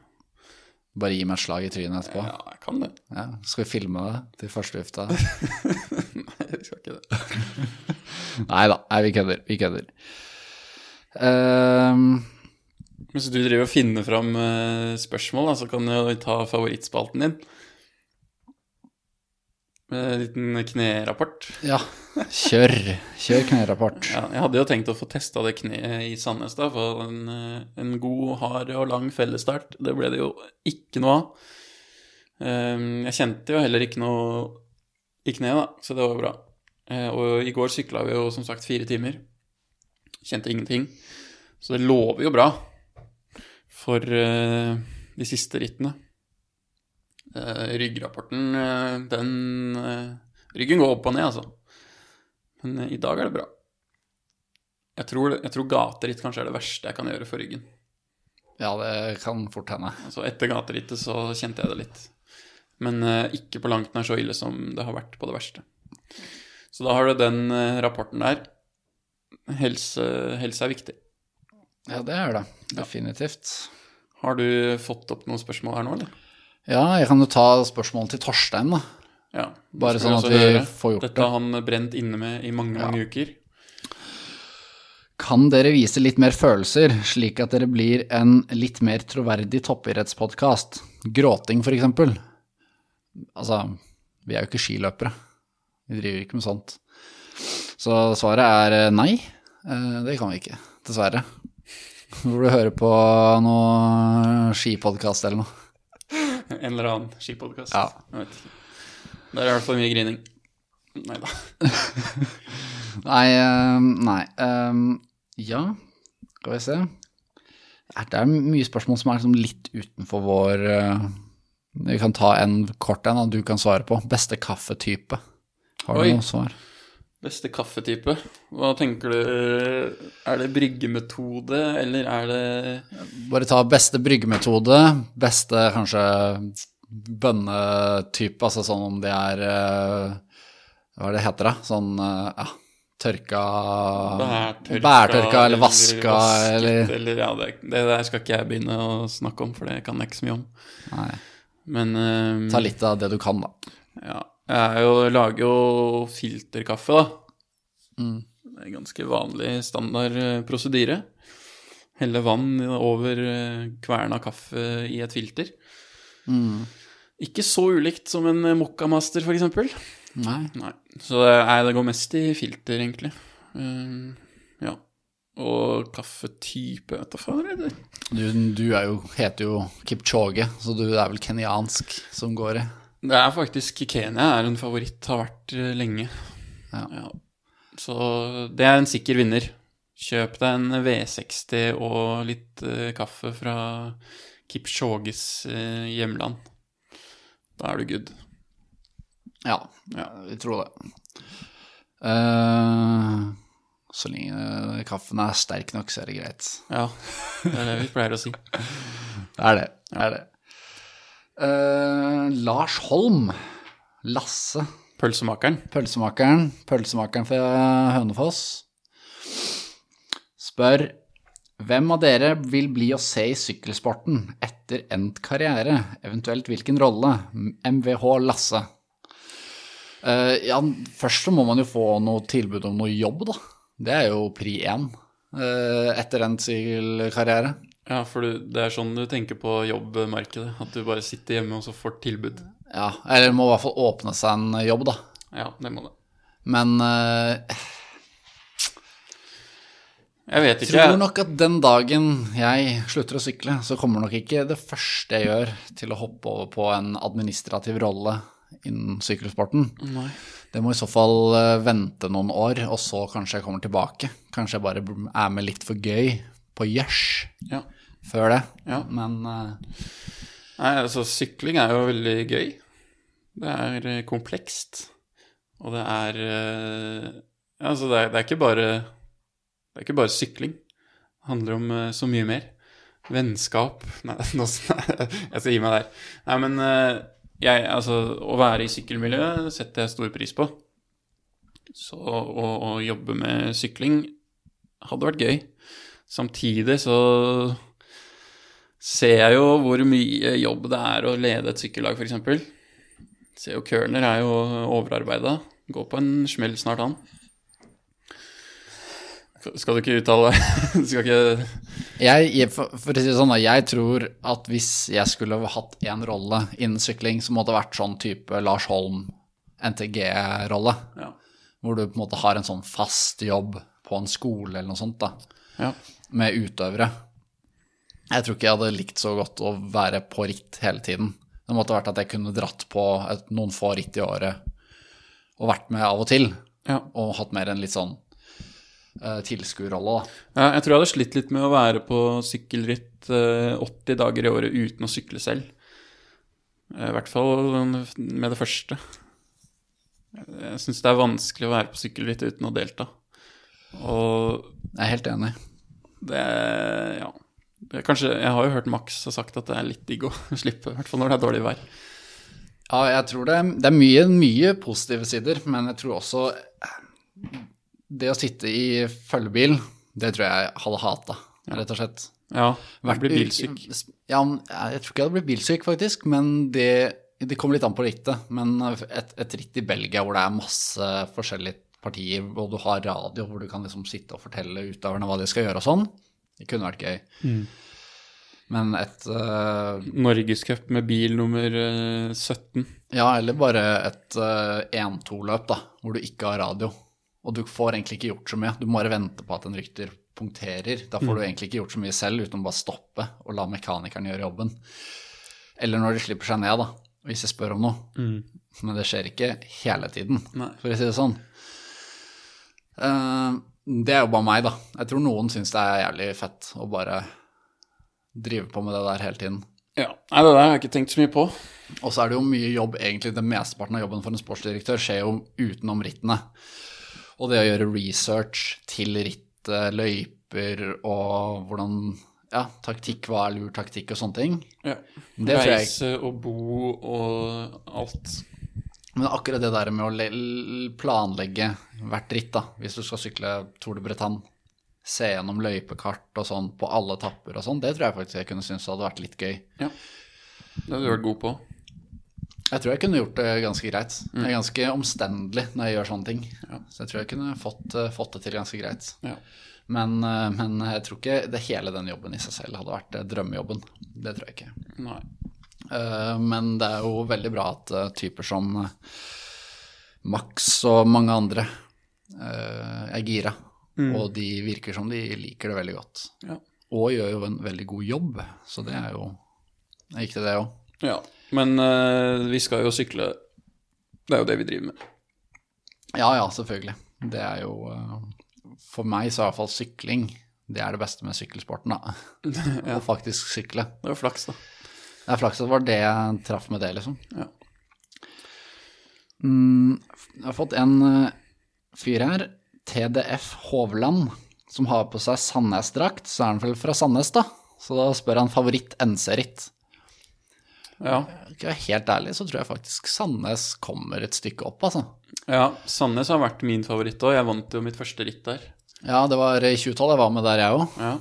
Bare gi meg et slag i trynet etterpå. Ja, jeg kan det. Ja, skal vi filme det til førstehufta? <laughs> Nei, vi skal ikke det. <laughs> Nei da, nei, vi kødder. Vi kødder. Ehm, Hvis du driver og finner fram eh, spørsmål, da, så kan du ta favorittspalten din. Med en liten knerapport. ja, kjør. Kjør knerapport. Ja, jeg hadde jo tenkt å få testa det kneet i Sandnes, da, for en, eh, en god, hard og lang fellesstart. Det ble det jo ikke noe av. Ehm, Jeg kjente jo heller ikke noe i kneet, da, så det var bra. Eh, Og i går sykla vi jo som sagt fire timer. Kjente ingenting. Så det lover jo bra for eh, de siste rittene. Eh, Ryggrapporten, eh, den Ryggen går opp og ned, altså. Men i dag er det bra. Jeg tror, jeg tror gateritt kanskje er det verste jeg kan gjøre for ryggen. Ja, det kan fort hende. Altså Etter gaterittet så kjente jeg det litt. Men eh, ikke på langt nær så ille som det har vært på det verste. Så da har du den eh, rapporten der. Helse, helse er viktig. Ja, det er det. Definitivt. Har du fått opp noen spørsmål her nå, eller? Ja, jeg kan jo ta spørsmålet til Torstein, da. Ja. Bare sånn at vi høre. får gjort Dette det. har han brent inne med i mange, mange uker. Kan dere vise litt mer følelser, slik at dere blir en litt mer troverdig toppidrettspodkast? Gråting, for eksempel. Altså, vi er jo ikke skiløpere. Vi driver ikke med sånt. Så svaret er eh, nei. Eh, Det kan vi ikke, dessverre. Du burde høre på noe skipodkast eller noe. En eller annen skipodkast. Ja. Jeg vet ikke. Der er det i hvert fall mye grining. Nei da. <laughs> Nei, eh, nei. eh, ja, skal vi se. Det er mye spørsmål som er liksom litt utenfor vår eh, Vi kan ta en kort en, og du kan svare på. Beste kaffetype. Har du Oi. noe svar? Beste kaffetype? Hva tenker du? Er det bryggemetode, eller er det Bare ta beste bryggemetode, beste kanskje bønnetype, altså sånn om det er eh, Hva er det heter da? Sånn eh, ja, tørka bærtørka, Bærtørka eller vaska vasket, eller eller Ja, det, det der skal ikke jeg begynne å snakke om, for det kan jeg ikke så mye om. Nei, Men um, ta litt av det du kan, da. ja, jeg jo, lager jo filterkaffe, da. Mm. Det er ganske vanlig standard eh, prosedyre. Helle vann over eh, kverna kaffe i et filter. Mm. Ikke så ulikt som en eh, Mokkamaster, eksempel. Nei. Nei. Så det, nei, det går mest i filter, egentlig. Um, ja. Og kaffetype, vet du er det? Du, du er jo, heter jo Kipchoge, så du er vel kenyansk som går i. Det er faktisk Kenya er en favoritt, har vært eh, lenge. Ja. Ja. Så det er en sikker vinner. Kjøp deg en V60 og litt uh, kaffe fra Kipchoges uh, hjemland. Da er du good. Ja, Ja. vi tror det. Uh, så lenge kaffen er sterk nok, så er det greit. Ja, det er det vi pleier å si. <laughs> Det er det. Det er det. Eh, Lars Holm. Lasse. Pølsemakeren. Pølsemakeren. Pølsemakeren fra Hønefoss. Spør hvem av dere vil bli å se i sykkelsporten etter endt karriere, eventuelt hvilken rolle? MVH Lasse. Uh, ja, først så må man jo få noe tilbud om noe jobb, da. Det er jo pri én uh, etter endt sykkelkarriere. Ja, for du, det er sånn du tenker på jobbmarkedet. At du bare sitter hjemme og så får tilbud. Ja, eller det må i hvert fall åpne seg en jobb, da. Ja, det må det. Men uh, Jeg vet ikke. tror nok at den dagen jeg slutter å sykle, så kommer nok ikke det første jeg gjør til å hoppe over på en administrativ rolle innen sykkelsporten. Nei. Det må i så fall eh, vente noen år, og så kanskje jeg kommer tilbake. Kanskje jeg bare er med litt for gøy på gjørs Ja. før det. Ja. Men uh, Nei, altså sykling er jo veldig gøy. Det er eh, komplekst. Og det er uh, Altså, det er, det er ikke bare Det er ikke bare sykling. Det handler om uh, så mye mer. Vennskap <laughs> Nei, nå, <laughs> jeg skal gi meg der. Nei, men jeg Altså, å være i sykkelmiljøet setter jeg stor pris på. Så å, å jobbe med sykling hadde vært gøy. Samtidig så ser jeg jo hvor mye jobb det er å lede et sykkellag, f.eks. Ser jo Kørner er jo overarbeida. Går på en smell snart, han. Skal du ikke uttale <laughs> Skal ikke Jeg, jeg, for, for å si det sånn, jeg tror at hvis jeg skulle hatt én rolle innen sykling, så måtte det vært sånn type Lars Holm, NTG-rolle. Ja. Hvor du på en måte har en sånn fast jobb på en skole eller noe sånt, da, ja. med utøvere. Jeg tror ikke jeg hadde likt så godt å være på ritt hele tiden. Det måtte vært at jeg kunne dratt på et, noen få ritt i året og vært med av og til. Ja. Og hatt mer en litt sånn uh, tilskuerrolle, da. Jeg tror jeg hadde slitt litt med å være på sykkelritt uh, 80 dager i året uten å sykle selv. Eh, I hvert fall med det første. Jeg syns det er vanskelig å være på sykkelritt uten å delta. Og Jeg er helt enig. det Ja. Er kanskje, jeg har jo hørt Max ha sagt at det er litt digg å <laughs> slippe, i hvert fall når det er dårlig vær. Ja, jeg tror det, det er mye, mye positive sider, men jeg tror også det å sitte i følgebil, det tror jeg jeg hadde hata, rett og slett. Ja, vært blir bilsyk. Ja, jeg tror ikke jeg hadde blitt bilsyk, faktisk, men det, det kommer litt an på rittet. Men et, et ritt i Belgia hvor det er masse forskjellige partier, og du har radio hvor du kan liksom sitte og fortelle utøverne hva de skal gjøre og sånn, det kunne vært gøy. Mm. Men et uh, Norgescup med bil nummer eh, 17. Ja, eller bare et uh, 1-2-løp, da, hvor du ikke har radio. Og du får egentlig ikke gjort så mye. Du må bare vente på at en rykter punkterer. Da får du egentlig ikke gjort så mye selv, uten å bare stoppe og la mekanikeren gjøre jobben. Eller når de slipper seg ned, da, hvis jeg spør om noe. Men det skjer ikke hele tiden, Nei. for å si det sånn. Eh, det er jo bare meg, da. Jeg tror noen syns det er jævlig fett å bare drive på med det der hele tiden. Ja, Nei, det der har jeg ikke tenkt så mye på. Og så er det jo mye jobb, egentlig det mesteparten av jobben for en sportsdirektør skjer jo utenom rittene. Og det å gjøre research til rittet, løyper og hvordan Ja, taktikk, hva er lur taktikk og sånne ting. Ja. Det Reise og bo og alt. Men akkurat det der med å planlegge hvert ritt, da, hvis du skal sykle Tour de Bretagne, se gjennom løypekart og sånn på alle tapper og sånn, det tror jeg faktisk jeg kunne synes hadde vært litt gøy. Ja. Det hadde du vært god på. Jeg tror jeg kunne gjort det ganske greit. Det er ganske omstendelig når jeg gjør sånne ting. Så jeg tror jeg kunne fått, eh, fått det til ganske greit. Ja. Men, eh, men jeg tror ikke det hele den jobben i seg selv hadde vært eh, drømmejobben. Det tror jeg ikke. Nei. Eh, Men det er jo veldig bra at eh, typer som eh, Max og mange andre er gira. Og de virker som de liker det veldig godt. Ja. Og gjør jo en veldig god jobb, så det er jo det er viktig, det òg. ja. Men uh, vi skal jo sykle. Det er jo det vi driver med. Ja, ja, selvfølgelig. Det er jo uh, For meg så er iallfall sykling det er det beste med sykkelsporten, da. <laughs> Å faktisk sykle. Det er jo flaks, da. Det er flaks at det var det jeg traff med det, liksom. Ja. Mm, jeg har fått en eh, fyr her, TDF Hovland, som har på seg Sandnes-drakt. Så er han vel fra Sandnes, da. Så da spør han favoritt NC-ritt. Ja. Helt ærlig, så tror jeg faktisk Sandnes kommer et stykke opp, altså. ja. Sandnes har vært min favoritt òg. Jeg vant jo mitt første ritt der. Ja, det var i 2012 jeg var med der, jeg òg. Ja.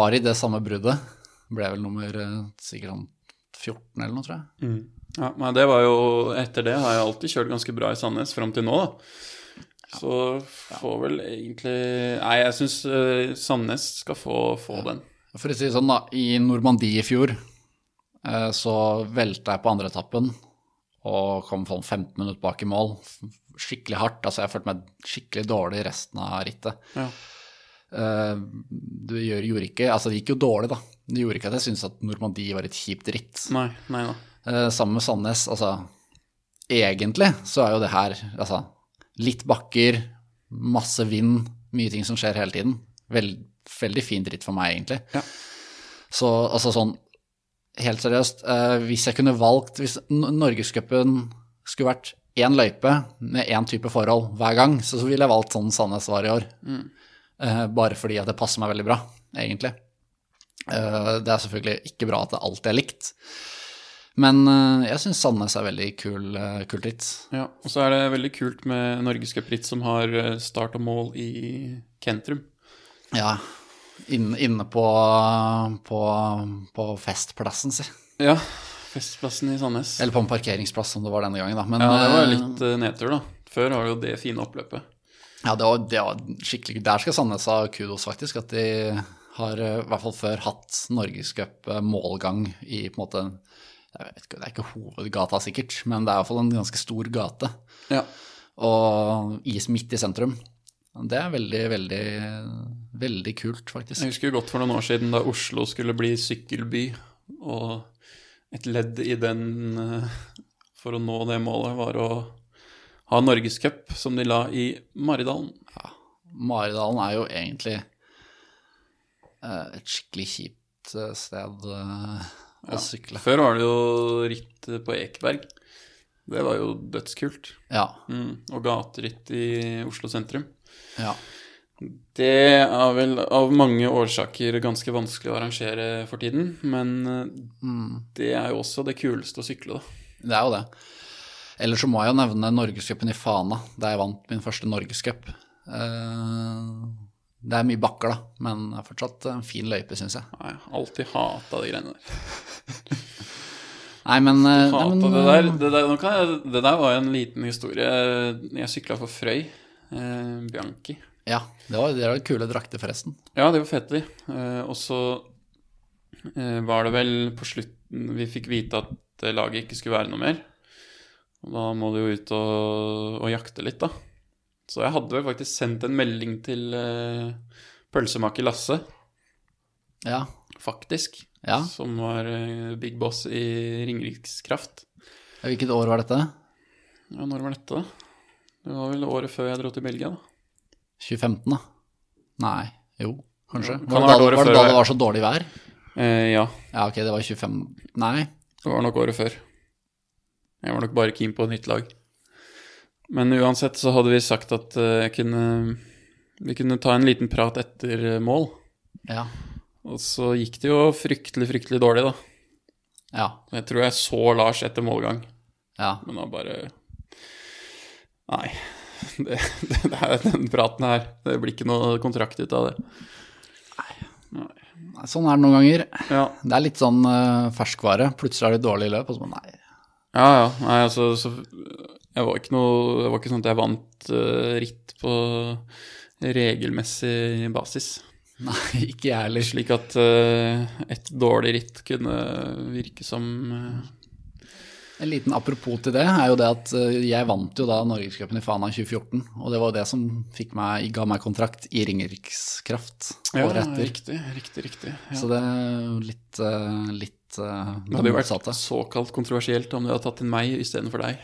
Var i det samme bruddet. Ble vel nummer eh, sikkert sånn 14 eller noe, tror jeg. ja. Men det var jo Etter det har jeg alltid kjørt ganske bra i Sandnes fram til nå, da. Så får vel egentlig Nei, jeg syns Sandnes skal få, få den. For å si det sånn, da. I Normandie i fjor eh, så velta jeg på andre etappen og kom sånn 15 minutter bak i mål. Skikkelig hardt. Altså, jeg følte meg skikkelig dårlig resten av rittet. Ja. Eh, det gjorde ikke Altså, det gikk jo dårlig, da. Det gjorde ikke at jeg syntes at Normandie var et kjipt ritt. Nei, nei da. Eh, sammen med Sandnes, altså Egentlig så er jo det her altså litt bakker, masse vind, mye ting som skjer hele tiden. Veld, veldig fint ritt for meg, egentlig. Ja. Så altså sånn helt seriøst, eh, hvis jeg kunne valgt Hvis Norgescupen skulle vært én løype med én type forhold hver gang, så, så ville jeg valgt sånn Sandnes var i år. Eh, bare fordi at det passer meg veldig bra, egentlig. Eh, det er selvfølgelig ikke bra at det alltid er likt. Men eh, jeg syns Sandnes er veldig kul, kult ritt. Ja, og så er det veldig kult med Norgescupritt som har eh, start og mål i Kentrum. Ja, Inne, inne på, på, på festplassen, si. Ja. Festplassen i Sandnes. Eller på en parkeringsplass, som det var denne gangen, da. Men, Ja, det var eh, litt eh, nedtur, da. Før har jo det fine oppløpet. Ja, det var, det var skikkelig Der skal Sandnes ha kudos, faktisk. At de har eh, i hvert fall før hatt norgescup-målgang i på en måte jeg vet ikke, Det er ikke hovedgata, sikkert, men det er i hvert fall en ganske stor gate. Ja. Og is midt i sentrum. Det er veldig, veldig, veldig kult, faktisk. Jeg husker godt for noen år siden da Oslo skulle bli sykkelby, og et ledd i den eh, for å nå det målet var å ha norgescup, som de la i Maridalen. Ja, Maridalen er jo egentlig eh, et skikkelig kjipt eh, sted eh, å sykle. Før var det jo ritt på Ekeberg. Det var jo dødskult. Ja. Mm. Og gateritt i Oslo sentrum. ja. Det er vel av mange årsaker ganske vanskelig å arrangere for tiden, men mm. det er jo også det kuleste å sykle, da. Det er jo det. Ellers så må jeg jo nevne Norgescupen i Fana, der jeg vant min første Norgescup. Eh, Det er mye bakker, da, men det er fortsatt en fin løype, syns jeg. Nei, alltid hata de greiene der. <laughs> Nei, men, eh, nei, men det der. Det der, jeg, det der var en liten historie. Jeg sykla for Frøy. Eh, Bianchi. Ja, det var, det var kule drakter, forresten. Ja, de var fete, de. Eh, og så eh, var det vel på slutten vi fikk vite at eh, laget ikke skulle være noe mer. Da må du jo ut og, og jakte litt, da. Så jeg hadde vel faktisk sendt en melding til uh, pølsemaker Lasse, Ja. faktisk. ja. Som var uh, big boss i Ringerikskraft. Hvilket år var dette? Ja, når var dette, da? Det var vel året før jeg dro til Belgia, da. 2015, da? Nei, jo, kanskje. Ja, Var det, da, var det da det var så dårlig vær? Eh, ja, Ja, ok, det var 25 Nei. det var nok året før. Jeg var nok bare keen på nytt lag. Men uansett så hadde vi sagt at eh, kunne Vi kunne ta en liten prat etter eh, mål. Ja. Og så gikk det jo fryktelig, fryktelig dårlig, da. Ja. Jeg tror jeg så Lars etter målgang, ja. men da bare Nei. <laughs> Det, det, det er den praten her. Det blir ikke noe kontrakt ut av det. Nei, Sånn er det noen ganger. Ja, Det er litt sånn uh, ferskvare. Plutselig er det dårlig løp, og så bare nei. Ja. ja. Nei, altså så, Jeg var ikke noe Det var ikke sånn at jeg vant uh, ritt på regelmessig basis. Nei, <laughs> ikke jeg heller. Slik at uh, et dårlig ritt kunne virke som uh... En liten apropos til det er jo det at jeg vant jo da Norgescupen i Fana i 2014. Og det var jo det som meg, ga meg kontrakt i Ringerikskraft Ja, året etter. riktig, riktig, riktig. Ja. Så det er litt, litt eh, Det hadde jo vært såkalt kontroversielt om de hadde tatt inn meg istedenfor deg.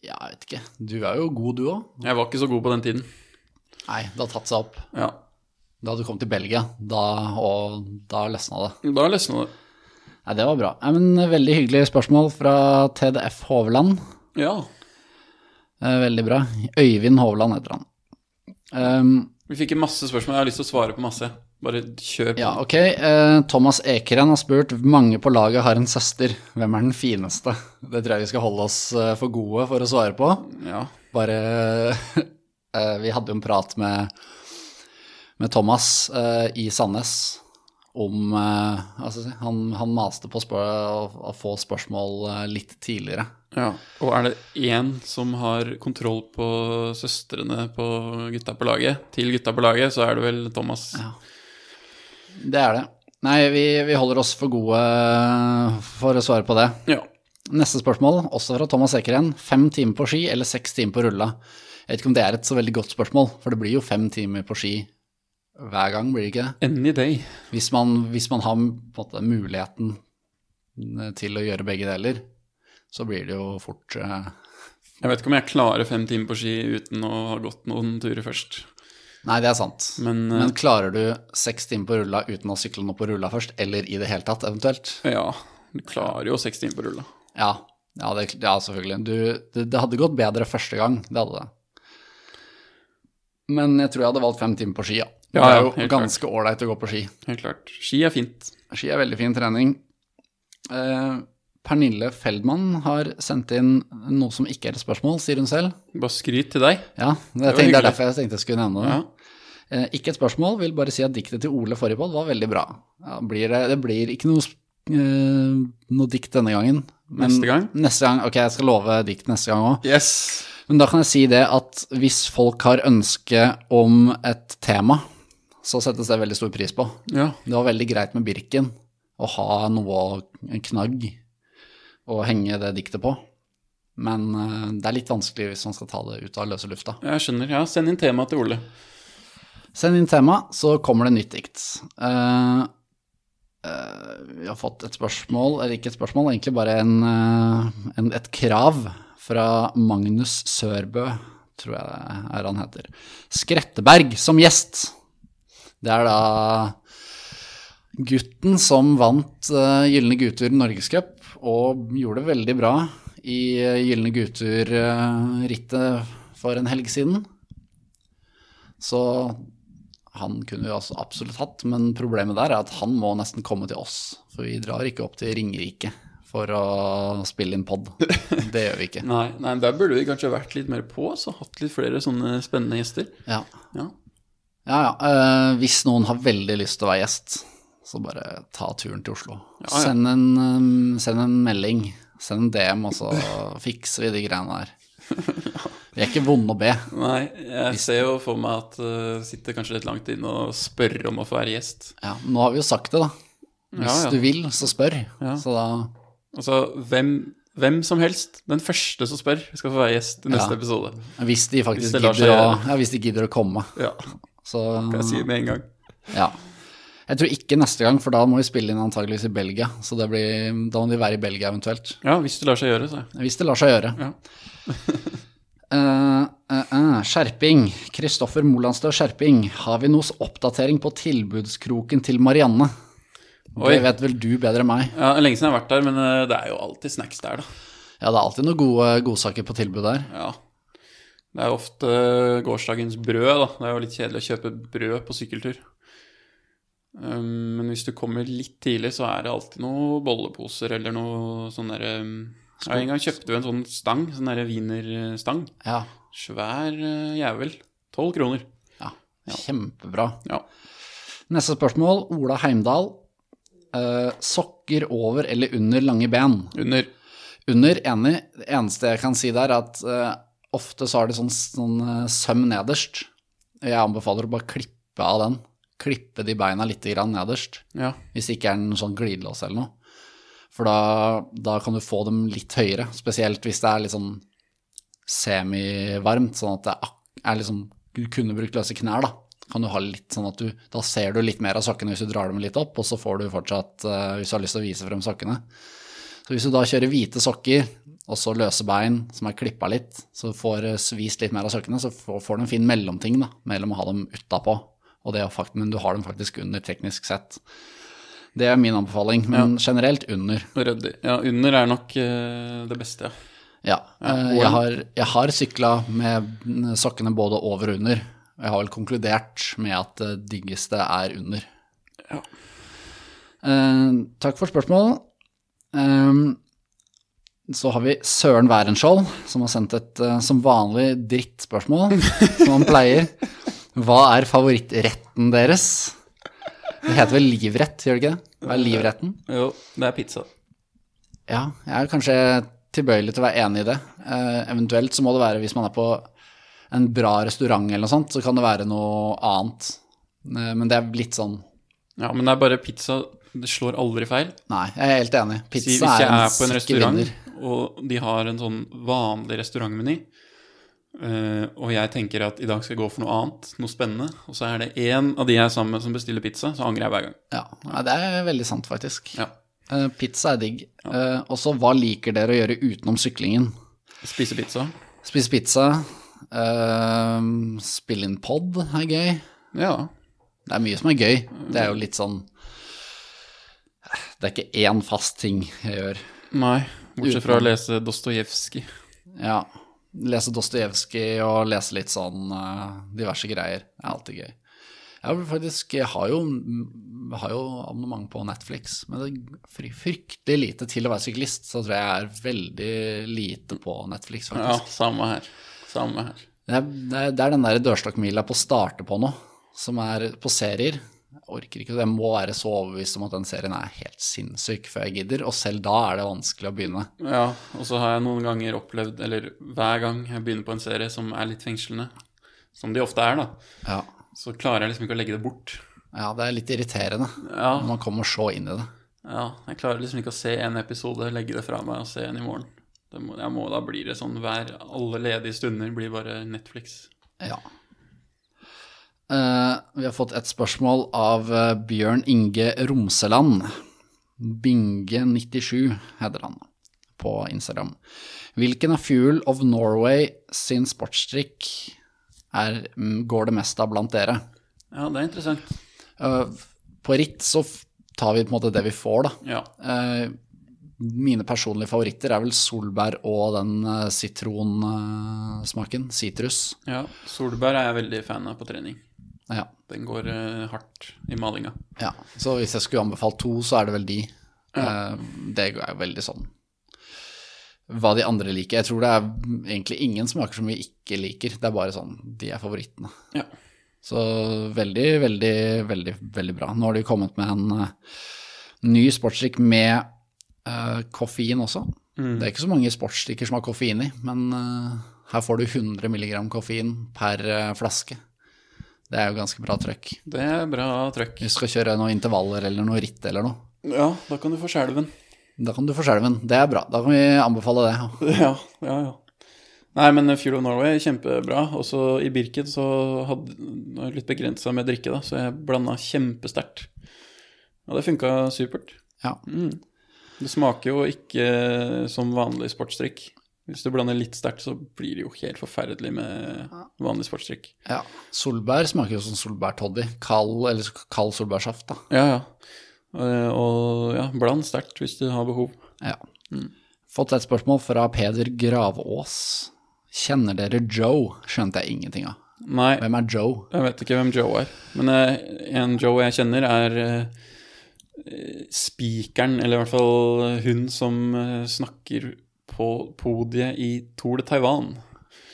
Ja, jeg vet ikke. Du er jo god, du òg. Jeg var ikke så god på den tiden. Nei, det har tatt seg opp. Ja, Da du kom til Belgia, da, og da løsna det. Da løsna det. Nei, det var bra. Nei, men Veldig hyggelig spørsmål fra TDF Hovland. Ja. Eh, Veldig bra. Øyvind Hovland heter han. Um, Vi fikk masse spørsmål. Jeg har lyst til å svare på masse. Bare kjør på. ja, ok. Eh, Thomas Ekeren har spurt mange på laget har en søster. Hvem er den fineste? Det tror jeg vi skal holde oss eh, for gode for å svare på. Ja. Bare <laughs> eh, Vi hadde jo en prat med, med Thomas i Sandnes om altså, han, han maste på å, å få spørsmål litt tidligere. ja. Og er det én som har kontroll på søstrene på gutta på laget, til gutta på laget, så er det vel Thomas. Ja. Det er det. Nei, vi, vi holder oss for gode for å svare på det. Ja. Neste spørsmål, også fra Thomas Ekeren. Fem timer på ski eller seks timer på rulla? Jeg vet ikke om det er et så veldig godt spørsmål, for det blir jo fem timer på ski hver gang, blir det ikke det? Any day. Hvis man, hvis man har måte, muligheten til å gjøre begge deler, så blir det jo fort uh... Jeg vet ikke om jeg klarer fem timer på ski uten å ha gått noen turer først. Nei, det er sant. Men, eh, Men klarer du seks timer på rulla uten å sykle noe på rulla først, eller i det hele tatt, eventuelt? ja, du klarer jo seks timer på rulla. Ja, ja, det, ja selvfølgelig. Du, det, det hadde gått bedre første gang, det hadde det. Men jeg tror jeg hadde valgt fem timer på ski, ja. Ja, det er jo helt ganske ålreit å gå på ski. Helt klart. Ski er fint. Ski er veldig fin trening. Eh, Pernille Feldmann har sendt inn noe som ikke er et spørsmål, sier hun selv. Bare skryt til deg. Ja, det, det er derfor jeg tenkte jeg skulle nevne det. Ja. Eh, ikke et spørsmål, vil bare si at diktet til Ole forrige podd var veldig bra. Ja, blir det, det blir ikke noe, eh, noe dikt denne gangen. Men Neste gang? Neste gang, Ok, jeg skal love dikt neste gang òg. Yes! Men da kan jeg si det at hvis folk har ønske om et tema, så settes det veldig stor pris på. Ja. Det var veldig greit med Birken å ha noe, å- knagg, å henge det diktet på. Men eh, det er litt vanskelig hvis man skal ta det ut av løse lufta. Jeg skjønner. Ja, send inn tema til Ole. Send inn tema, så kommer det nytt dikt. Uh, uh, vi har fått et spørsmål, eller ikke et spørsmål, egentlig bare en, uh, en, et krav fra Magnus Sørbø, tror jeg det er han heter. Skretteberg som gjest. Det er da gutten som vant uh, Gylne gutter Norgescup og gjorde det veldig bra i uh, Gylne gutter-rittet for en helg siden. Så han kunne vi altså absolutt hatt, men problemet der er at han må nesten komme til oss. For vi drar ikke opp til Ringerike for å spille inn pod. <laughs> Det gjør vi ikke. Nei, nei, der burde vi kanskje vært litt mer på, så hatt litt flere sånne spennende gjester. Ja, Ja. ja. ja. eh, hvis noen har veldig lyst til å være gjest, så bare ta turen til Oslo. Ja, ja. Send, en, um, send en melding, send en DM, og så <laughs> fikser vi de greiene der. <laughs> Vi er ikke vonde å be. Nei, jeg ser jo for meg at det sitter kanskje litt langt inne og spør om å få være gjest. Ja, nå har vi jo sagt det, da. Hvis du vil, så spør. Så da Altså, hvem, hvem som helst, den første som spør, skal få være gjest i neste Ja. episode. Hvis de faktisk Hvis gidder, å, ja, hvis de gidder å komme. Ja, Så kan jeg si med en gang. ja. Jeg tror ikke neste gang, for da må vi spille inn antageligvis i Belgia. Så det blir, da må de være i Belgia eventuelt. Ja, hvis det lar seg gjøre, så. Hvis det lar seg gjøre. Ja. Uh, uh, uh, skjerping. Kristoffer Molandstø Skjerping. Har vi noe oppdatering på tilbudskroken til Marianne? Oi. Det vet vel du bedre enn meg. Ja, Lenge siden jeg har vært der, men eh, det er jo alltid snacks der, da. Ja, det er alltid noen gode godsaker på tilbud der. Ja. Det er ofte eh, gårsdagens brød, da. Det er jo litt kjedelig å kjøpe brød på sykkeltur. Um, men hvis du kommer litt tidlig, så er det alltid noen bolleposer eller noe sånn derre um, ja, En gang kjøpte vi en sånn stang, sånn derre wienerstang. Ja, Svær eh, jævel. Tolv kroner. ja. Kjempebra. Ja. Neste spørsmål. Ola Heimdal. Uh, sokker over eller under lange ben? Under. Under, enig. Det eneste jeg kan si der, er at uh, ofte så har det sånn, sånn uh, søm nederst. Jeg anbefaler å bare klippe av den. Klippe de beina litt nederst. Ja. Hvis det ikke er en sånn glidelås eller noe. For da, da kan du få dem litt høyere, spesielt hvis det er litt sånn semivarmt, sånn at det er, liksom Du kunne brukt løse knær, da. Kan du ha litt sånn at du Da ser du litt mer av sokkene hvis du drar dem litt opp, og så får du fortsatt, eh, hvis du har lyst til å vise frem sokkene. Så hvis du da kjører hvite sokker, og så løse bein som er klippa litt, så får svist vist litt mer av sokkene, så får, får du en fin mellomting da, mellom å ha dem utapå og det å fakt, men du har dem faktisk under teknisk sett. Det er min anbefaling, men generelt under. Ryddig. Ja, under er nok uh, det beste, ja. Ja. ja jeg har, jeg har sykla med sokkene både over og under. og Jeg har vel konkludert med at det diggeste er under. Ja. Uh, takk for spørsmålet. Eh, så har vi Søren Wærenskjold, som har sendt et eh, som vanlig drittspørsmål, som han pleier. <laughs> Hva er favorittretten deres? Det heter vel livrett, gjør det ikke det? Hva er livretten? Jo, det er pizza. Ja, jeg er kanskje tilbøyelig til å være enig i det. Eh, eventuelt så må det være hvis man er på en bra restaurant eller noe sånt, så kan det være noe annet. Eh, men det er litt sånn Ja, men det er bare pizza. Det slår aldri feil. Nei, jeg er helt enig. Si, Pizza hvis jeg er er på en restaurant, vinner. og de har en sånn vanlig restaurantmeny, eh, og jeg tenker at i dag skal jeg gå for noe annet, noe spennende, og så er det én av de jeg er sammen med som bestiller pizza, så angrer jeg hver gang. Ja, Nei, det er veldig sant, faktisk. Ja. Uh, pizza er digg. Eh, og så, hva liker dere å gjøre utenom syklingen? Spise pizza. Spise pizza, spille inn pod er gøy. Ja. Det er mye som er gøy. Det er jo litt sånn Det er ikke én fast ting jeg gjør. Nei, bortsett fra å lese Dostojevskij. Ja. Lese Dostojevskij og lese litt sånn eh, diverse greier. Det er alltid gøy. Jeg faktisk Jeg har jo, har jo abonnement på Netflix, men det er fryktelig lite til å være syklist. Så tror jeg jeg er veldig lite på Netflix, Ja, samme her. Samme her. Er, det, er, det er den der dørstokkmila på å starte på noe. som er på serier. Jeg orker ikke, jeg må være så overbevist om at den serien er helt sinnssyk før jeg gidder, og selv da er det vanskelig å begynne. Ja, og så har jeg noen ganger opplevd, eller hver gang jeg begynner på en serie som er litt fengslende, som de ofte er, da, Ja, så klarer jeg liksom ikke å legge det bort. ja det er litt irriterende Ja, når man kommer så inn i det. ja jeg klarer liksom ikke å se en episode, legge det fra meg og se en i morgen. Må, jeg må, da blir det sånn hver Alle ledige stunder blir bare Netflix. Ja. Eh, vi har fått et spørsmål av eh, Bjørn Inge Romseland. Binge97 heter han på Instagram. Hvilken av Fuel of Norway sin sportsdrikk er, mm, går det mest av blant dere? Ja, det er interessant. Eh, på ritt så tar vi på en måte det vi får, da. Ja. Mine personlige favoritter er vel solbær og den sitronsmaken. Sitrus. ja. Solbær er jeg veldig fan av på trening. Ja. Den går uh, hardt i malinga. Ja, så hvis jeg skulle anbefalt to, så er det vel de. Eh, det er jo veldig sånn hva de andre liker. Jeg tror det er egentlig ingen smaker som vi ikke liker. Det er bare sånn, de er favorittene. Ja. Så veldig, veldig, veldig, veldig bra. Nå har de kommet med en uh, ny sportsdrikk med koffein også. Det er ikke så mange sportsdrikker som har koffein i, men her får du 100 mg koffein per flaske. Det er jo ganske bra trøkk. Det er bra trøkk. Hvis du skal kjøre noen intervaller eller noe ritt eller noe. Ja, da kan du få skjelven. Da kan du få skjelven. Det er bra. Da kan vi anbefale det. Ja, <laughs> ja, ja. Nei, men Fuel of Norway, kjempebra. Også i Birken så hadde jeg litt begrensa med drikke, da, så jeg blanda kjempesterkt. Og det funka supert. Ja. Det smaker jo ikke som vanlig sportsdrikk. Hvis du blander litt sterkt, så blir det jo helt forferdelig med vanlig sportsdrikk. ja. Solbær smaker jo som solbærtoddy. Kald, eller kald solbærsaft, da. Ja, ja. Eh, Og ja, bland sterkt hvis du har behov. Ja. Fått et spørsmål fra Peder Gravås. Kjenner dere Joe? Skjønte jeg ingenting av. Nei, Hvem er Joe? Jeg vet ikke hvem Joe er, men eh, en Joe jeg kjenner, er eh, spikeren, eller i hvert fall hun som snakker på podiet i Tour de Taiwan.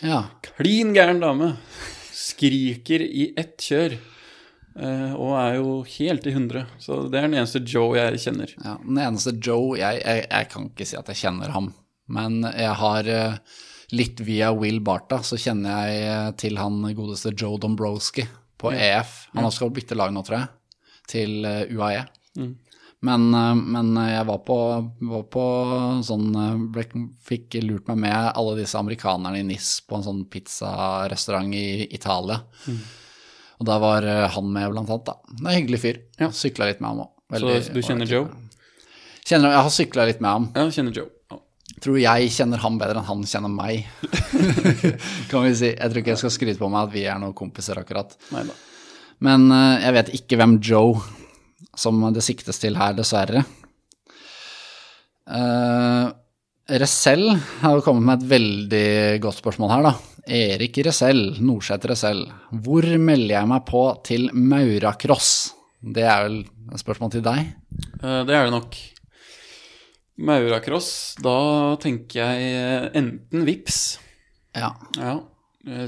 Ja. Klin gæren dame. Skriker i ett kjør. eh, og er jo helt i hundre. Så det er den eneste Joe jeg kjenner. ja. Den eneste Joe jeg, jeg, jeg kan ikke si at jeg kjenner ham, men jeg har eh, litt via Will Barta, så kjenner jeg eh, til han godeste Joe Dombrowski på EF. Han har skal bytte lag nå, tror jeg, til UAE. UAE. Men, eh, men jeg var på, var på sånn eh, ble, Fikk lurt meg med alle disse amerikanerne i NIS på en sånn pizzarestaurant i Italia. Og da var eh, han med, blant annet. da. Det er en hyggelig fyr. Ja. Sykla litt med ham òg. Så du kjenner Joe? Kjenner, jeg har sykla litt med ham. Ja, kjenner Joe. Ja. Tror jeg kjenner ham bedre enn han kjenner meg. <laughs> kan vi si. Jeg tror ikke jeg skal skryte på meg at vi er noen kompiser akkurat. Neida. Men eh, jeg vet ikke hvem Joe som det siktes til her, dessverre. Uh, Resell har kommet med et veldig godt spørsmål her, da. Erik Resell, Norseth Resell. Hvor melder jeg meg på til Mauracross? Det er vel et spørsmål til deg? Uh, Det er det nok. Mauracross, da tenker jeg eh, enten vips. Ja. Ja.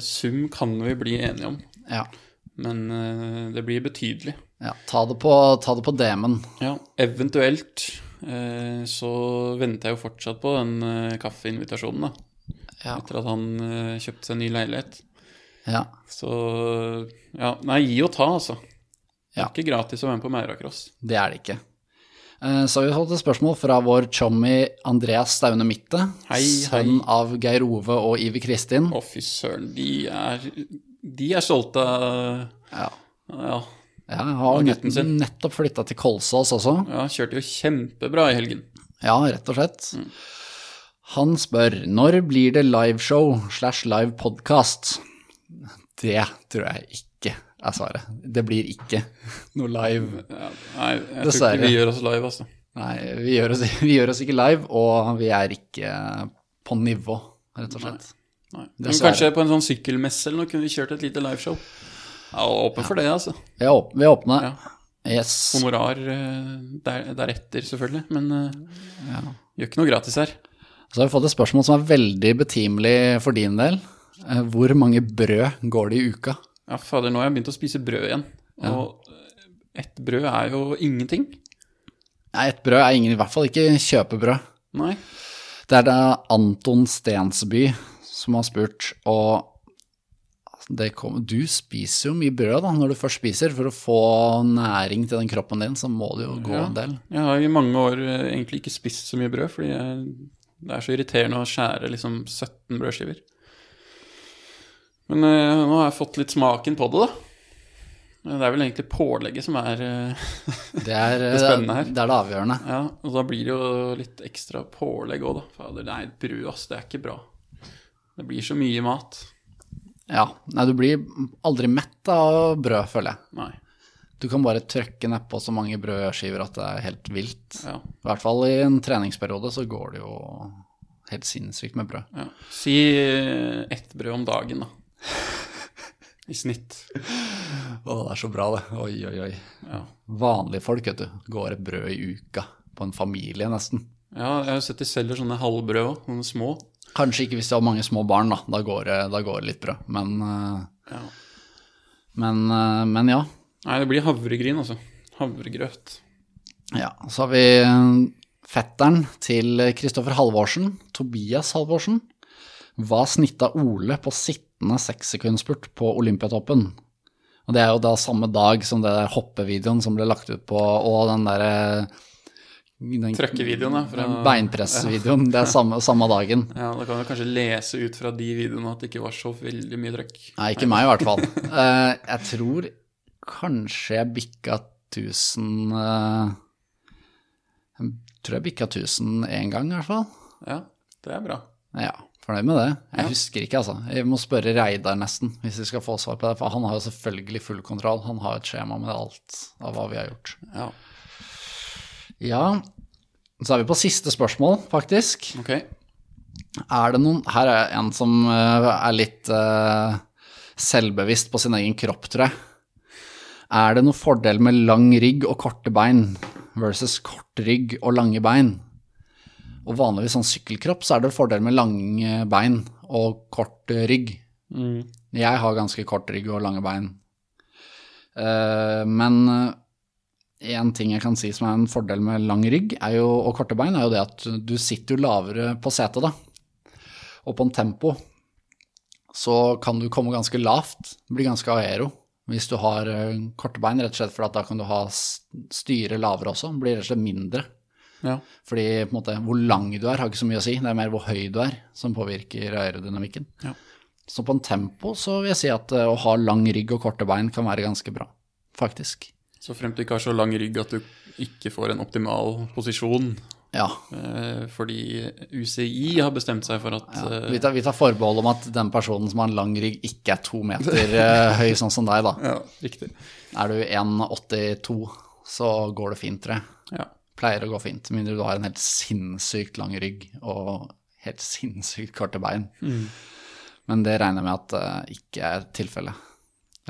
Sum kan vi bli enige om, ja. men uh, det blir betydelig. Ja. Ta det på, ta det på DM-en. Ja, eventuelt eh, så venter jeg jo fortsatt på den eh, kaffeinvitasjonen, da. Ja. Etter at han eh, kjøpte seg ny leilighet. ja. Så ja, nei, gi og ta, altså. Det er Ja. ikke gratis å være med på Mauracross. Det er det ikke. Eh, Så har vi fått et spørsmål fra vår chommy Andreas Staune Mitte. Hei, sønn hei. av Geir Ove og Iver Kristin. Å, fy søren. De er, de er stolte av Ja. Ja. Ja, jeg har nett, nettopp flytta til Kolsås også. ja, kjørte jo kjempebra i helgen. Ja, rett og slett. Han spør når blir det liveshow slash live podcast? Det tror jeg ikke er svaret. Det blir ikke noe live. Ja, nei, jeg tror ikke vi gjør oss live, altså. Nei, vi gjør oss, vi gjør oss ikke live, og vi er ikke på nivå, rett og slett. Nei. Men kanskje på en sånn sykkelmesse eller noe kunne vi kjørt et lite liveshow. Ja, åpen for det, altså. Vi er åpne. Vi er åpne. Ja. Yes. Honorar eh, der, deretter, selvfølgelig. Men eh, Ja. gjør ikke noe gratis her. Så har vi fått et spørsmål som er veldig betimelig for din del. Eh, Hvor mange brød går det i uka? Ja, fader, nå har jeg begynt å spise brød igjen. Og ett brød er jo ingenting. Nei, et brød er ingen, i hvert fall ikke kjøpebrød. Nei. Det er da Anton Stensby som har spurt, og kom, du spiser jo mye brød da, når du først spiser. For å få næring til den kroppen din, så må det jo gå Ja. en del. Jeg har i mange år eh, egentlig ikke spist så mye brød, fordi jeg, det er så irriterende å skjære liksom 17 brødskiver. Men eh, nå har jeg fått litt smaken på det, da. Det er vel egentlig pålegget som er eh, <laughs> Det er Det spennende her. Det er det avgjørende. Ja, og da blir det jo litt ekstra pålegg òg, da. Fader, nei, brød, ass, det er ikke bra. Det blir så mye mat. Ja. Nei, du blir aldri mett av brød, føler jeg. Nei. Du kan bare trykke nedpå så mange brødskiver at det er helt vilt. Ja. I hvert fall i en treningsperiode så går det jo helt sinnssykt med brød. ja. Si eh, ett brød om dagen, da. <laughs> I snitt. Å, det er så bra, det. Oi, oi, oi. Ja. Vanlige folk, vet du, går et brød i uka. På en familie, nesten. ja, jeg har sett de selger sånne halvbrød òg, sånne små. Kanskje ikke hvis de har mange små barn, da. Da går det, da går det litt bra. Men, eh, Ja. men, eh, men ja. Nei, det blir havregryn, altså. Havregrøt. ja. Så har vi eh, fetteren til Kristoffer Halvorsen, Tobias Halvorsen, var snitta Ole på sittende sekssekundspurt på Olympiatoppen. Og det er jo da samme dag som det der hoppevideoen som ble lagt ut på, og den derre den- Trøkkevideoen, ja, fra- Beinpressvideoen. Det er samme, samme dagen. Ja, Da kan du kanskje lese ut fra de videoene at det ikke var så veldig mye trøkk. Nei, ikke meg i hvert fall. uh, jeg tror kanskje jeg bikka 1000 uh, Jeg tror jeg bikka 1000 én gang, i hvert fall. Ja, det er bra. Ja, fornøyd med det. Jeg husker ikke, altså. Jeg må spørre Reidar nesten, hvis vi skal få svar på det. For han har jo selvfølgelig full kontroll. Han har et skjema med alt av hva vi har gjort. Ja, Ja, så er vi på siste spørsmål, faktisk. ok. Er det noen Her er en som eh, er litt eh, selvbevisst på sin egen kropp, tror jeg. Er det noen fordel med lang rygg og korte bein versus kort rygg og lange bein? Og vanligvis sånn sykkelkropp, så er det fordel med lange bein og kort rygg. Mm. Jeg har ganske kort rygg og lange bein. Eh, men én ting jeg kan si som er en fordel med lang rygg er jo, og korte bein, er jo det at du sitter jo lavere på setet, da. Og på en tempo så kan du komme ganske lavt, bli ganske aero. Hvis du har eh, korte bein, rett og slett for da kan du ha styret styre lavere også, blir rett og slett mindre. Ja. Fordi på en måte, hvor lang du er har ikke så mye å si, det er mer hvor høy du er som påvirker aerodynamikken. Ja. Så på en tempo så vil jeg si at eh, å ha lang rygg og korte bein kan være ganske bra, faktisk. Så fremt du ikke har så lang rygg at du ikke får en optimal posisjon. Ja. Eh, fordi UCI har bestemt seg for at ja. eh, Vi, tar, vi tar forbehold om at den personen som har en lang rygg, ikke er to meter eh, høy, sånn som deg, da. <laughs> Ja, riktig. Er du 1,82, så går det fint, tror jeg. Ja. Pleier å gå fint, med mindre du har en helt sinnssykt lang rygg og helt sinnssykt korte bein. Men det regner jeg med at det ikke er tilfellet,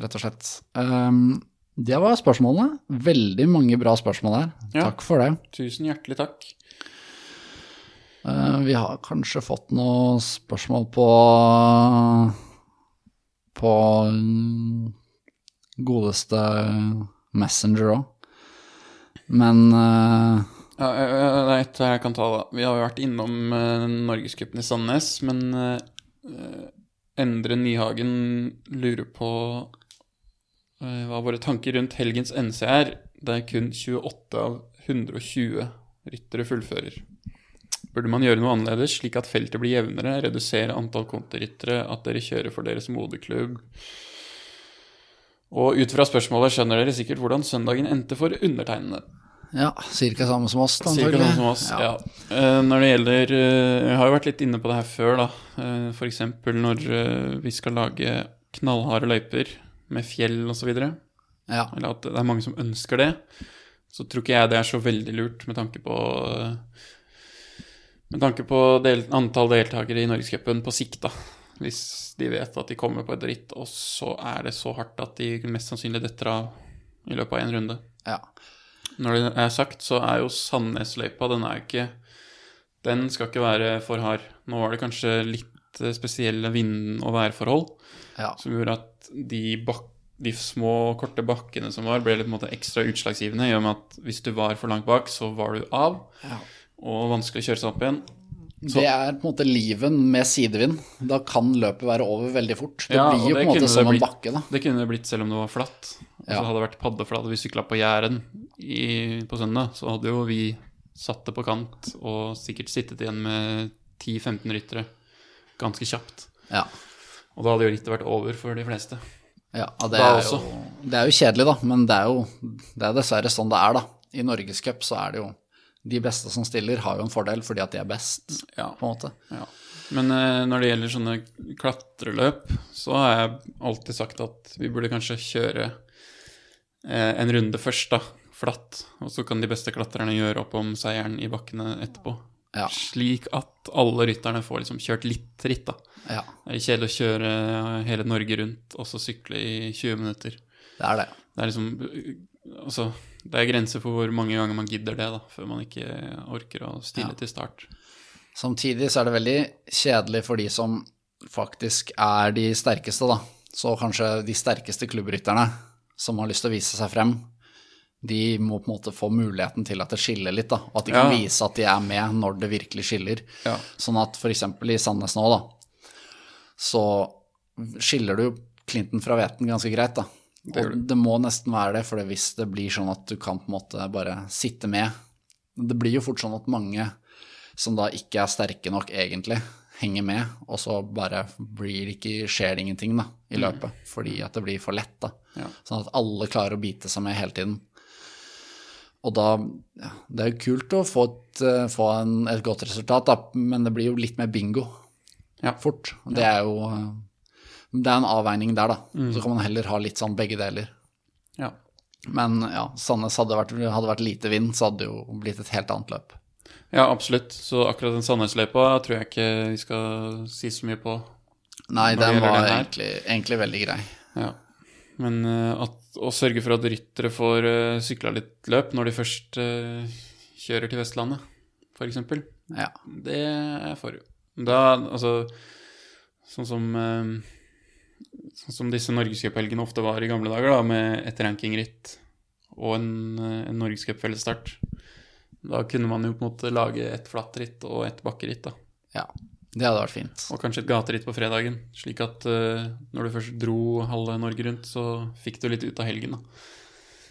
rett og slett. Um, det var spørsmålene. Veldig mange bra spørsmål her. Ja. Takk for det. Tusen hjertelig takk. Uh, vi har kanskje fått noen spørsmål på på mm, godeste Messenger òg. Men uh, Ja, eh, eh, det er ett jeg kan ta, da. Vi har jo vært innom uh, Norgescupen i Sandnes, men uh, Endre Nyhagen lurer på eh, hva våre tanker rundt helgens NCR. Det er kun 28 av 120 ryttere fullfører. Burde man gjøre noe annerledes, slik at feltet blir jevnere, redusere antall kontoryttere, at dere kjører for deres moderklubb? Og ut fra spørsmålet skjønner dere sikkert hvordan søndagen endte for undertegnede. ja, cirka samme som oss, Cirka antagelig. sånn som oss, ja. ja. Når det gjelder eh, Jeg har jo vært litt inne på det her før, da. F.eks. Når eh, vi skal lage knallharde løyper med fjell osv. Eller at det er mange som ønsker det. Så tror ikke jeg det er så veldig lurt med tanke på Med tanke på del, antall deltakere i Norgescupen på sikt, da. Hvis de vet at de kommer på et ritt, og så er det så hardt at de mest sannsynlig detter av i løpet av én runde. ja. Når det er sagt, så er jo Sandnesløypa Den er ikke Den skal ikke være for hard. Nå var det kanskje litt litt eh, spesielle vind- og værforhold Ja. som gjorde at de, bak de små, korte bakkene som var, ble litt måte ekstra utslagsgivende. I og med at hvis du var for langt bak, så var du av, Ja. og vanskelig å kjøre seg opp igjen. Det er på en måte livet med sidevind. Da kan løpet være over veldig fort. Det Ja, blir jo det på en måte som det en bakke, da. Det kunne det blitt selv om det var flatt. Og så hadde det vært paddeflat, og vi sykla på Jæren i- på søndag, så hadde jo vi satt det på kant og sikkert sittet igjen med 10-15 ryttere ganske kjapt. Ja. Og da hadde jo rittet vært over for de fleste. Ja, det, er jo, det er jo kjedelig, da, men det er jo det er dessverre sånn det er, da. I Norgescup så er det jo De beste som stiller, har jo en fordel fordi at de er best, Ja. på en måte. Ja. Men eh, når det gjelder sånne klatreløp, så har jeg alltid sagt at vi burde kanskje kjøre eh, en runde først, da. Flatt. Og så kan de beste klatrerne gjøre opp om seieren i bakkene etterpå. Ja. Slik at alle rytterne får liksom kjørt litt ritt, da. Ja, Det er kjedelig å kjøre hele Norge rundt og så sykle i 20 minutter. det er det. Det er liksom Altså, det er grenser for hvor mange ganger man gidder det, da, før man ikke orker å stille Ja. til start. Samtidig så er det veldig kjedelig for de som faktisk er de sterkeste, da. Så kanskje de sterkeste klubbrytterne som har lyst til å vise seg frem, de må på en måte få muligheten til at det skiller litt, da. Og at de kan Ja. vise at de er med når det virkelig skiller. Ja. Sånn at f.eks. i Sandnes nå, da, så skiller du jo Clinton fra Veten ganske greit, da. Det Og det må nesten være det, for hvis det blir sånn at du kan på en måte bare sitte med Det blir jo fort sånn at mange som da ikke er sterke nok egentlig, henger med, og så bare blir det ikke, skjer det ingenting da, i løpet, fordi at det blir for lett. da. Ja. Sånn at alle klarer å bite seg med hele tiden. Og da ja, Det er jo kult å få et, eh, få en, et godt resultat, da, men det blir jo litt mer bingo Ja. fort. Det er jo eh, Det er en avveining der, da. Mm. Så kan man heller ha litt sånn begge deler. ja. Men ja, Sandnes hadde vært, hadde vært lite vind, så hadde det jo blitt et helt annet løp. Ja, absolutt. Så akkurat den Sandnesløypa tror jeg ikke vi skal si så mye på. Nei, den var egentlig, egentlig veldig grei. Ja. Men eh, at, å sørge for at ryttere får uh, sykla litt løp når de først eh, kjører til Vestlandet, f.eks., Ja. det er jeg for. Da, altså Sånn som eh, Sånn som disse norgescuphelgene ofte var i gamle dager, da, med et rankingritt og en, eh, en norgescupfellesstart. Da kunne man jo på en måte lage et flattritt og et bakkeritt, da. ja. Det hadde vært fint. Og kanskje et gateritt på fredagen, slik at uh, når du først dro halve Norge rundt, så fikk du litt ut av helgen, da.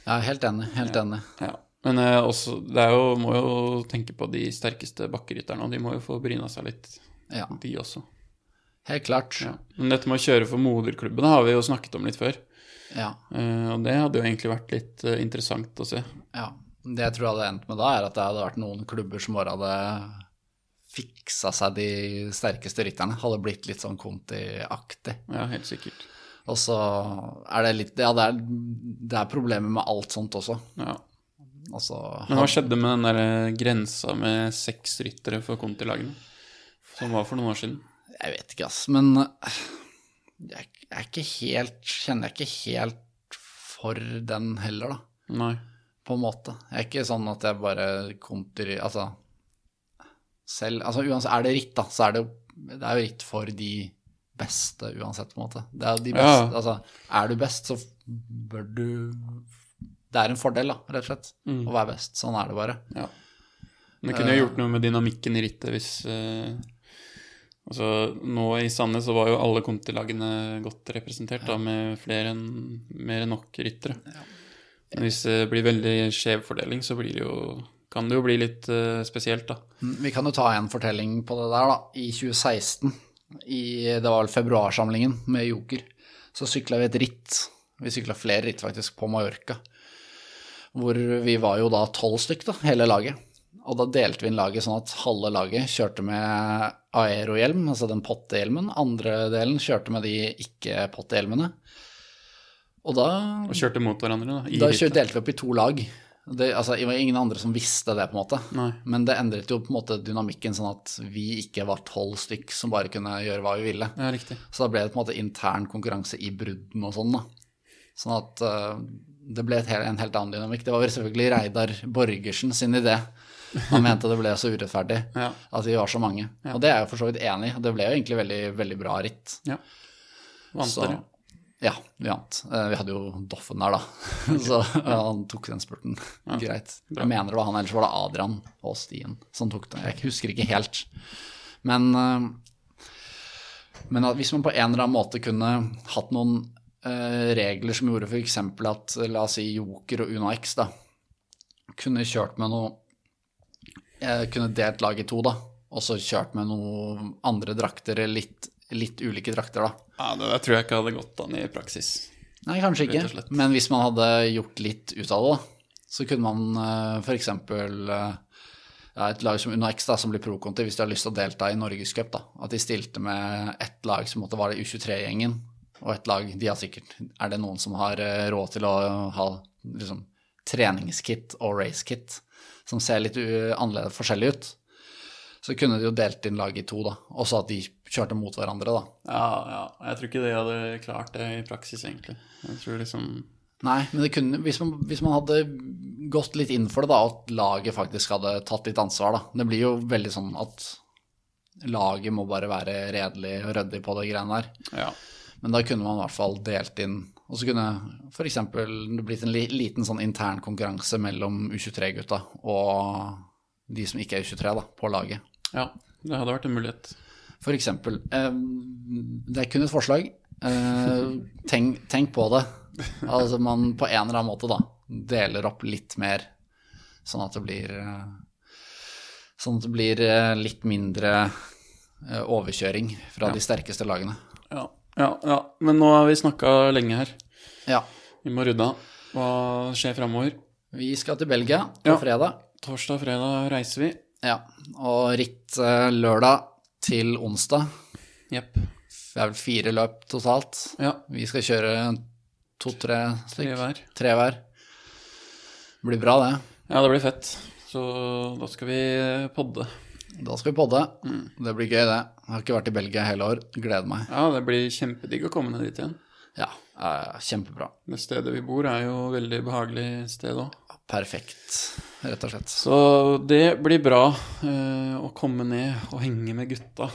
Ja, helt enig. Helt enig. Ja. Men uh, også, det jo, må jo tenke på de sterkeste bakkerytterne, og de må jo få bryna seg litt, Ja, de også. helt klart. Ja. Men dette med å kjøre for moderklubben har vi jo snakket om litt før. Ja. Eh, og det hadde jo egentlig vært litt interessant å se. ja. Det jeg tror hadde endt med da, er at det hadde vært noen klubber som bare hadde fiksa seg de sterkeste rytterne. Hadde blitt litt sånn Conti-aktig. Ja, helt sikkert. Og så er det litt Ja, det er, det er problemer med alt sånt også. Ja. Altså, Men hva skjedde med den der eh, grensa med seks ryttere for Conti-lagene? Som var for noen år siden. Jeg vet ikke, ass. Men jeg er ikke helt Kjenner jeg ikke helt for den heller, da. Nei. På en måte. Jeg er ikke sånn at jeg bare Conti Altså selv Altså uansett, er det ritt, da, så er det Det er jo ritt for de beste uansett, på en måte. Det er de de Ja. beste Altså, er du best, så bør du Det er en fordel, da, rett og slett, Mm. å være best. Sånn er det bare. Ja. Men det kunne jo gjort noe med dynamikken i rittet hvis eh, Altså, nå i Sandnes så var jo alle Conti-lagene godt representert, da, med flere enn mer enn nok ryttere. Men hvis det blir veldig skjev fordeling, så blir det jo kan det jo bli litt uh, spesielt, da. Mm, Vi kan jo ta en fortelling på det der, da. I 2016, i, det var vel februarsamlingen med Joker, så sykla vi et ritt. Vi sykla flere ritt faktisk på Mallorca. Hvor vi var jo da tolv stykk, da, hele laget. Og da delte vi inn laget sånn at halve laget kjørte med aerohjelm, altså den pottehjelmen. Andre delen kjørte med de ikke-pottehjelmene. Og da Og kjørte mot hverandre, da. Da kjørte, delte vi opp i to lag. Det, altså, det var ingen andre som visste det, på en måte. Nei. Men det endret jo på en måte dynamikken sånn at vi ikke var tolv stykk som bare kunne gjøre hva vi ville. Ja, riktig. Så da ble det på en måte intern konkurranse i brudden og sånn, da. Sånn at uh, det ble et hel, en helt annen dynamikk. Det var vel selvfølgelig Reidar Borgersen sin idé Han mente det ble så urettferdig Ja. at vi var så mange. Og det er jeg for så vidt enig i. og Det ble jo egentlig veldig, veldig bra ritt. ja. Vant dere? Ja, vi vant. Eh, Vi hadde jo Doffen der, da. <laughs> Så ja, han tok den spurten. Greit. Jeg mener det var han, ellers var det Adrian og Stien som tok den. Jeg husker ikke helt. Men, eh, men hvis man på en eller annen måte kunne hatt noen eh, regler som gjorde f.eks. at la oss si Joker og Una X da, kunne kjørt med noe kunne delt lag i to, da, og så kjørt med noen andre drakter, litt, litt ulike drakter, da. Ja, det tror jeg ikke hadde gått an i praksis. Nei, kanskje ikke. Men hvis man hadde gjort litt ut av det, da, så kunne man uh, f.eks. ja, et lag som Uno X, da, som blir pro-konti, hvis de har lyst til å delta i Norgescup, da, at de stilte med ett lag som måtte være U23-gjengen, og ett lag De har sikkert Er det noen som har eh, råd til å ha liksom, treningskit og racekit som ser litt annerledes forskjellig ut? Så kunne de jo delt inn laget i to, da, og så at de kjørte mot hverandre, da. Ja, ja. Jeg tror ikke de hadde klart det i praksis, egentlig. Jeg tror liksom Nei, men det kunne, hvis, man, hvis man hadde gått litt inn for det, da, at laget faktisk hadde tatt litt ansvar, da. Det blir jo veldig sånn at laget må bare være redelig og ryddig på de greiene der. Ja. Men da kunne man i hvert fall delt inn Og så kunne f.eks. det blitt en liten sånn intern konkurranse mellom U23-gutta og de som ikke er U23, da, på laget. ja. Det hadde vært en mulighet. For eksempel eh, Det er kun et forslag. Eh, tenk, tenk på det. Altså man på en eller annen måte da deler opp litt mer, sånn at det blir eh, Sånn at det blir litt mindre overkjøring fra de sterkeste lagene. Ja. ja, ja. Men nå har vi snakka lenge her. Ja. Vi må rydde av. Hva skjer framover? Vi skal til Belgia på Ja. fredag. Torsdag, og fredag reiser vi. Ja. Og ritt lørdag til onsdag. Jepp. Det er vel fire løp totalt. Ja. Vi skal kjøre to-tre Tre hver. Tre hver. Det blir bra, det. Ja, det blir fett. Så da skal vi podde. Da skal vi podde. Mm. Det blir gøy, det. Jeg har ikke vært i Belgia hele år. Gleder meg. Ja, det blir kjempedigg å komme ned dit igjen. Ja, kjempebra. Det stedet vi bor, er jo veldig behagelig sted òg. Perfekt, rett og slett. Så det blir bra eh, å komme ned og henge med gutta.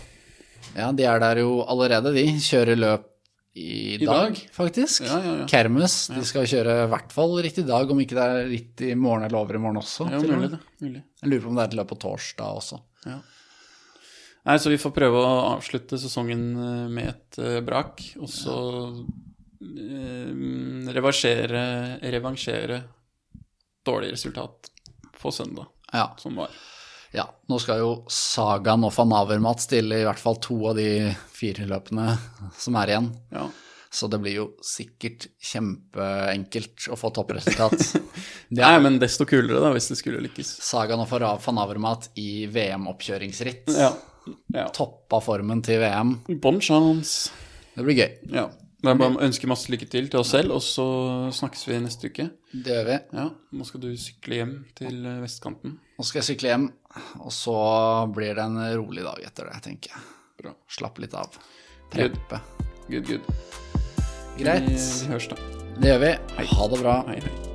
Ja, de er der jo allerede, de. Kjører løp i, I dag, dag? faktisk. Ja, ja, ja. Kermes. De skal kjøre i hvert fall ritt i dag, om ikke det er ritt i morgen eller over i morgen også. Ja, mulig det. Mulig. Jeg lurer på om det er et løp på torsdag også. Ja. Nei, så vi får prøve å avslutte sesongen eh, med et uh, brak, og så uh, revansjere, revansjere dårlig resultat på søndag, Ja. som var. ja. Nå skal jo Sagan og van Avermat stille i hvert fall to av de fire løpene som er igjen. Ja. Så det blir jo sikkert kjempeenkelt å få toppresultat. <laughs> Nei, men desto kulere, da, hvis det skulle lykkes. Sagan og van Avermat i VM-oppkjøringsritt. Ja. ja. Toppa formen til VM. Bon chance. Det blir gøy. Ja. Er bare å ønske masse lykke til til oss selv, og så snakkes vi neste uke. Det gjør vi. Ja, Nå skal du sykle hjem til eh, vestkanten. Nå skal jeg sykle hjem, og så blir det en rolig dag etter det, tenker jeg. Bra. Slapp litt av. Good. Preppe. Good, good. Greit. Vi, høres da. Det gjør vi. Ha det bra. Hei, hei.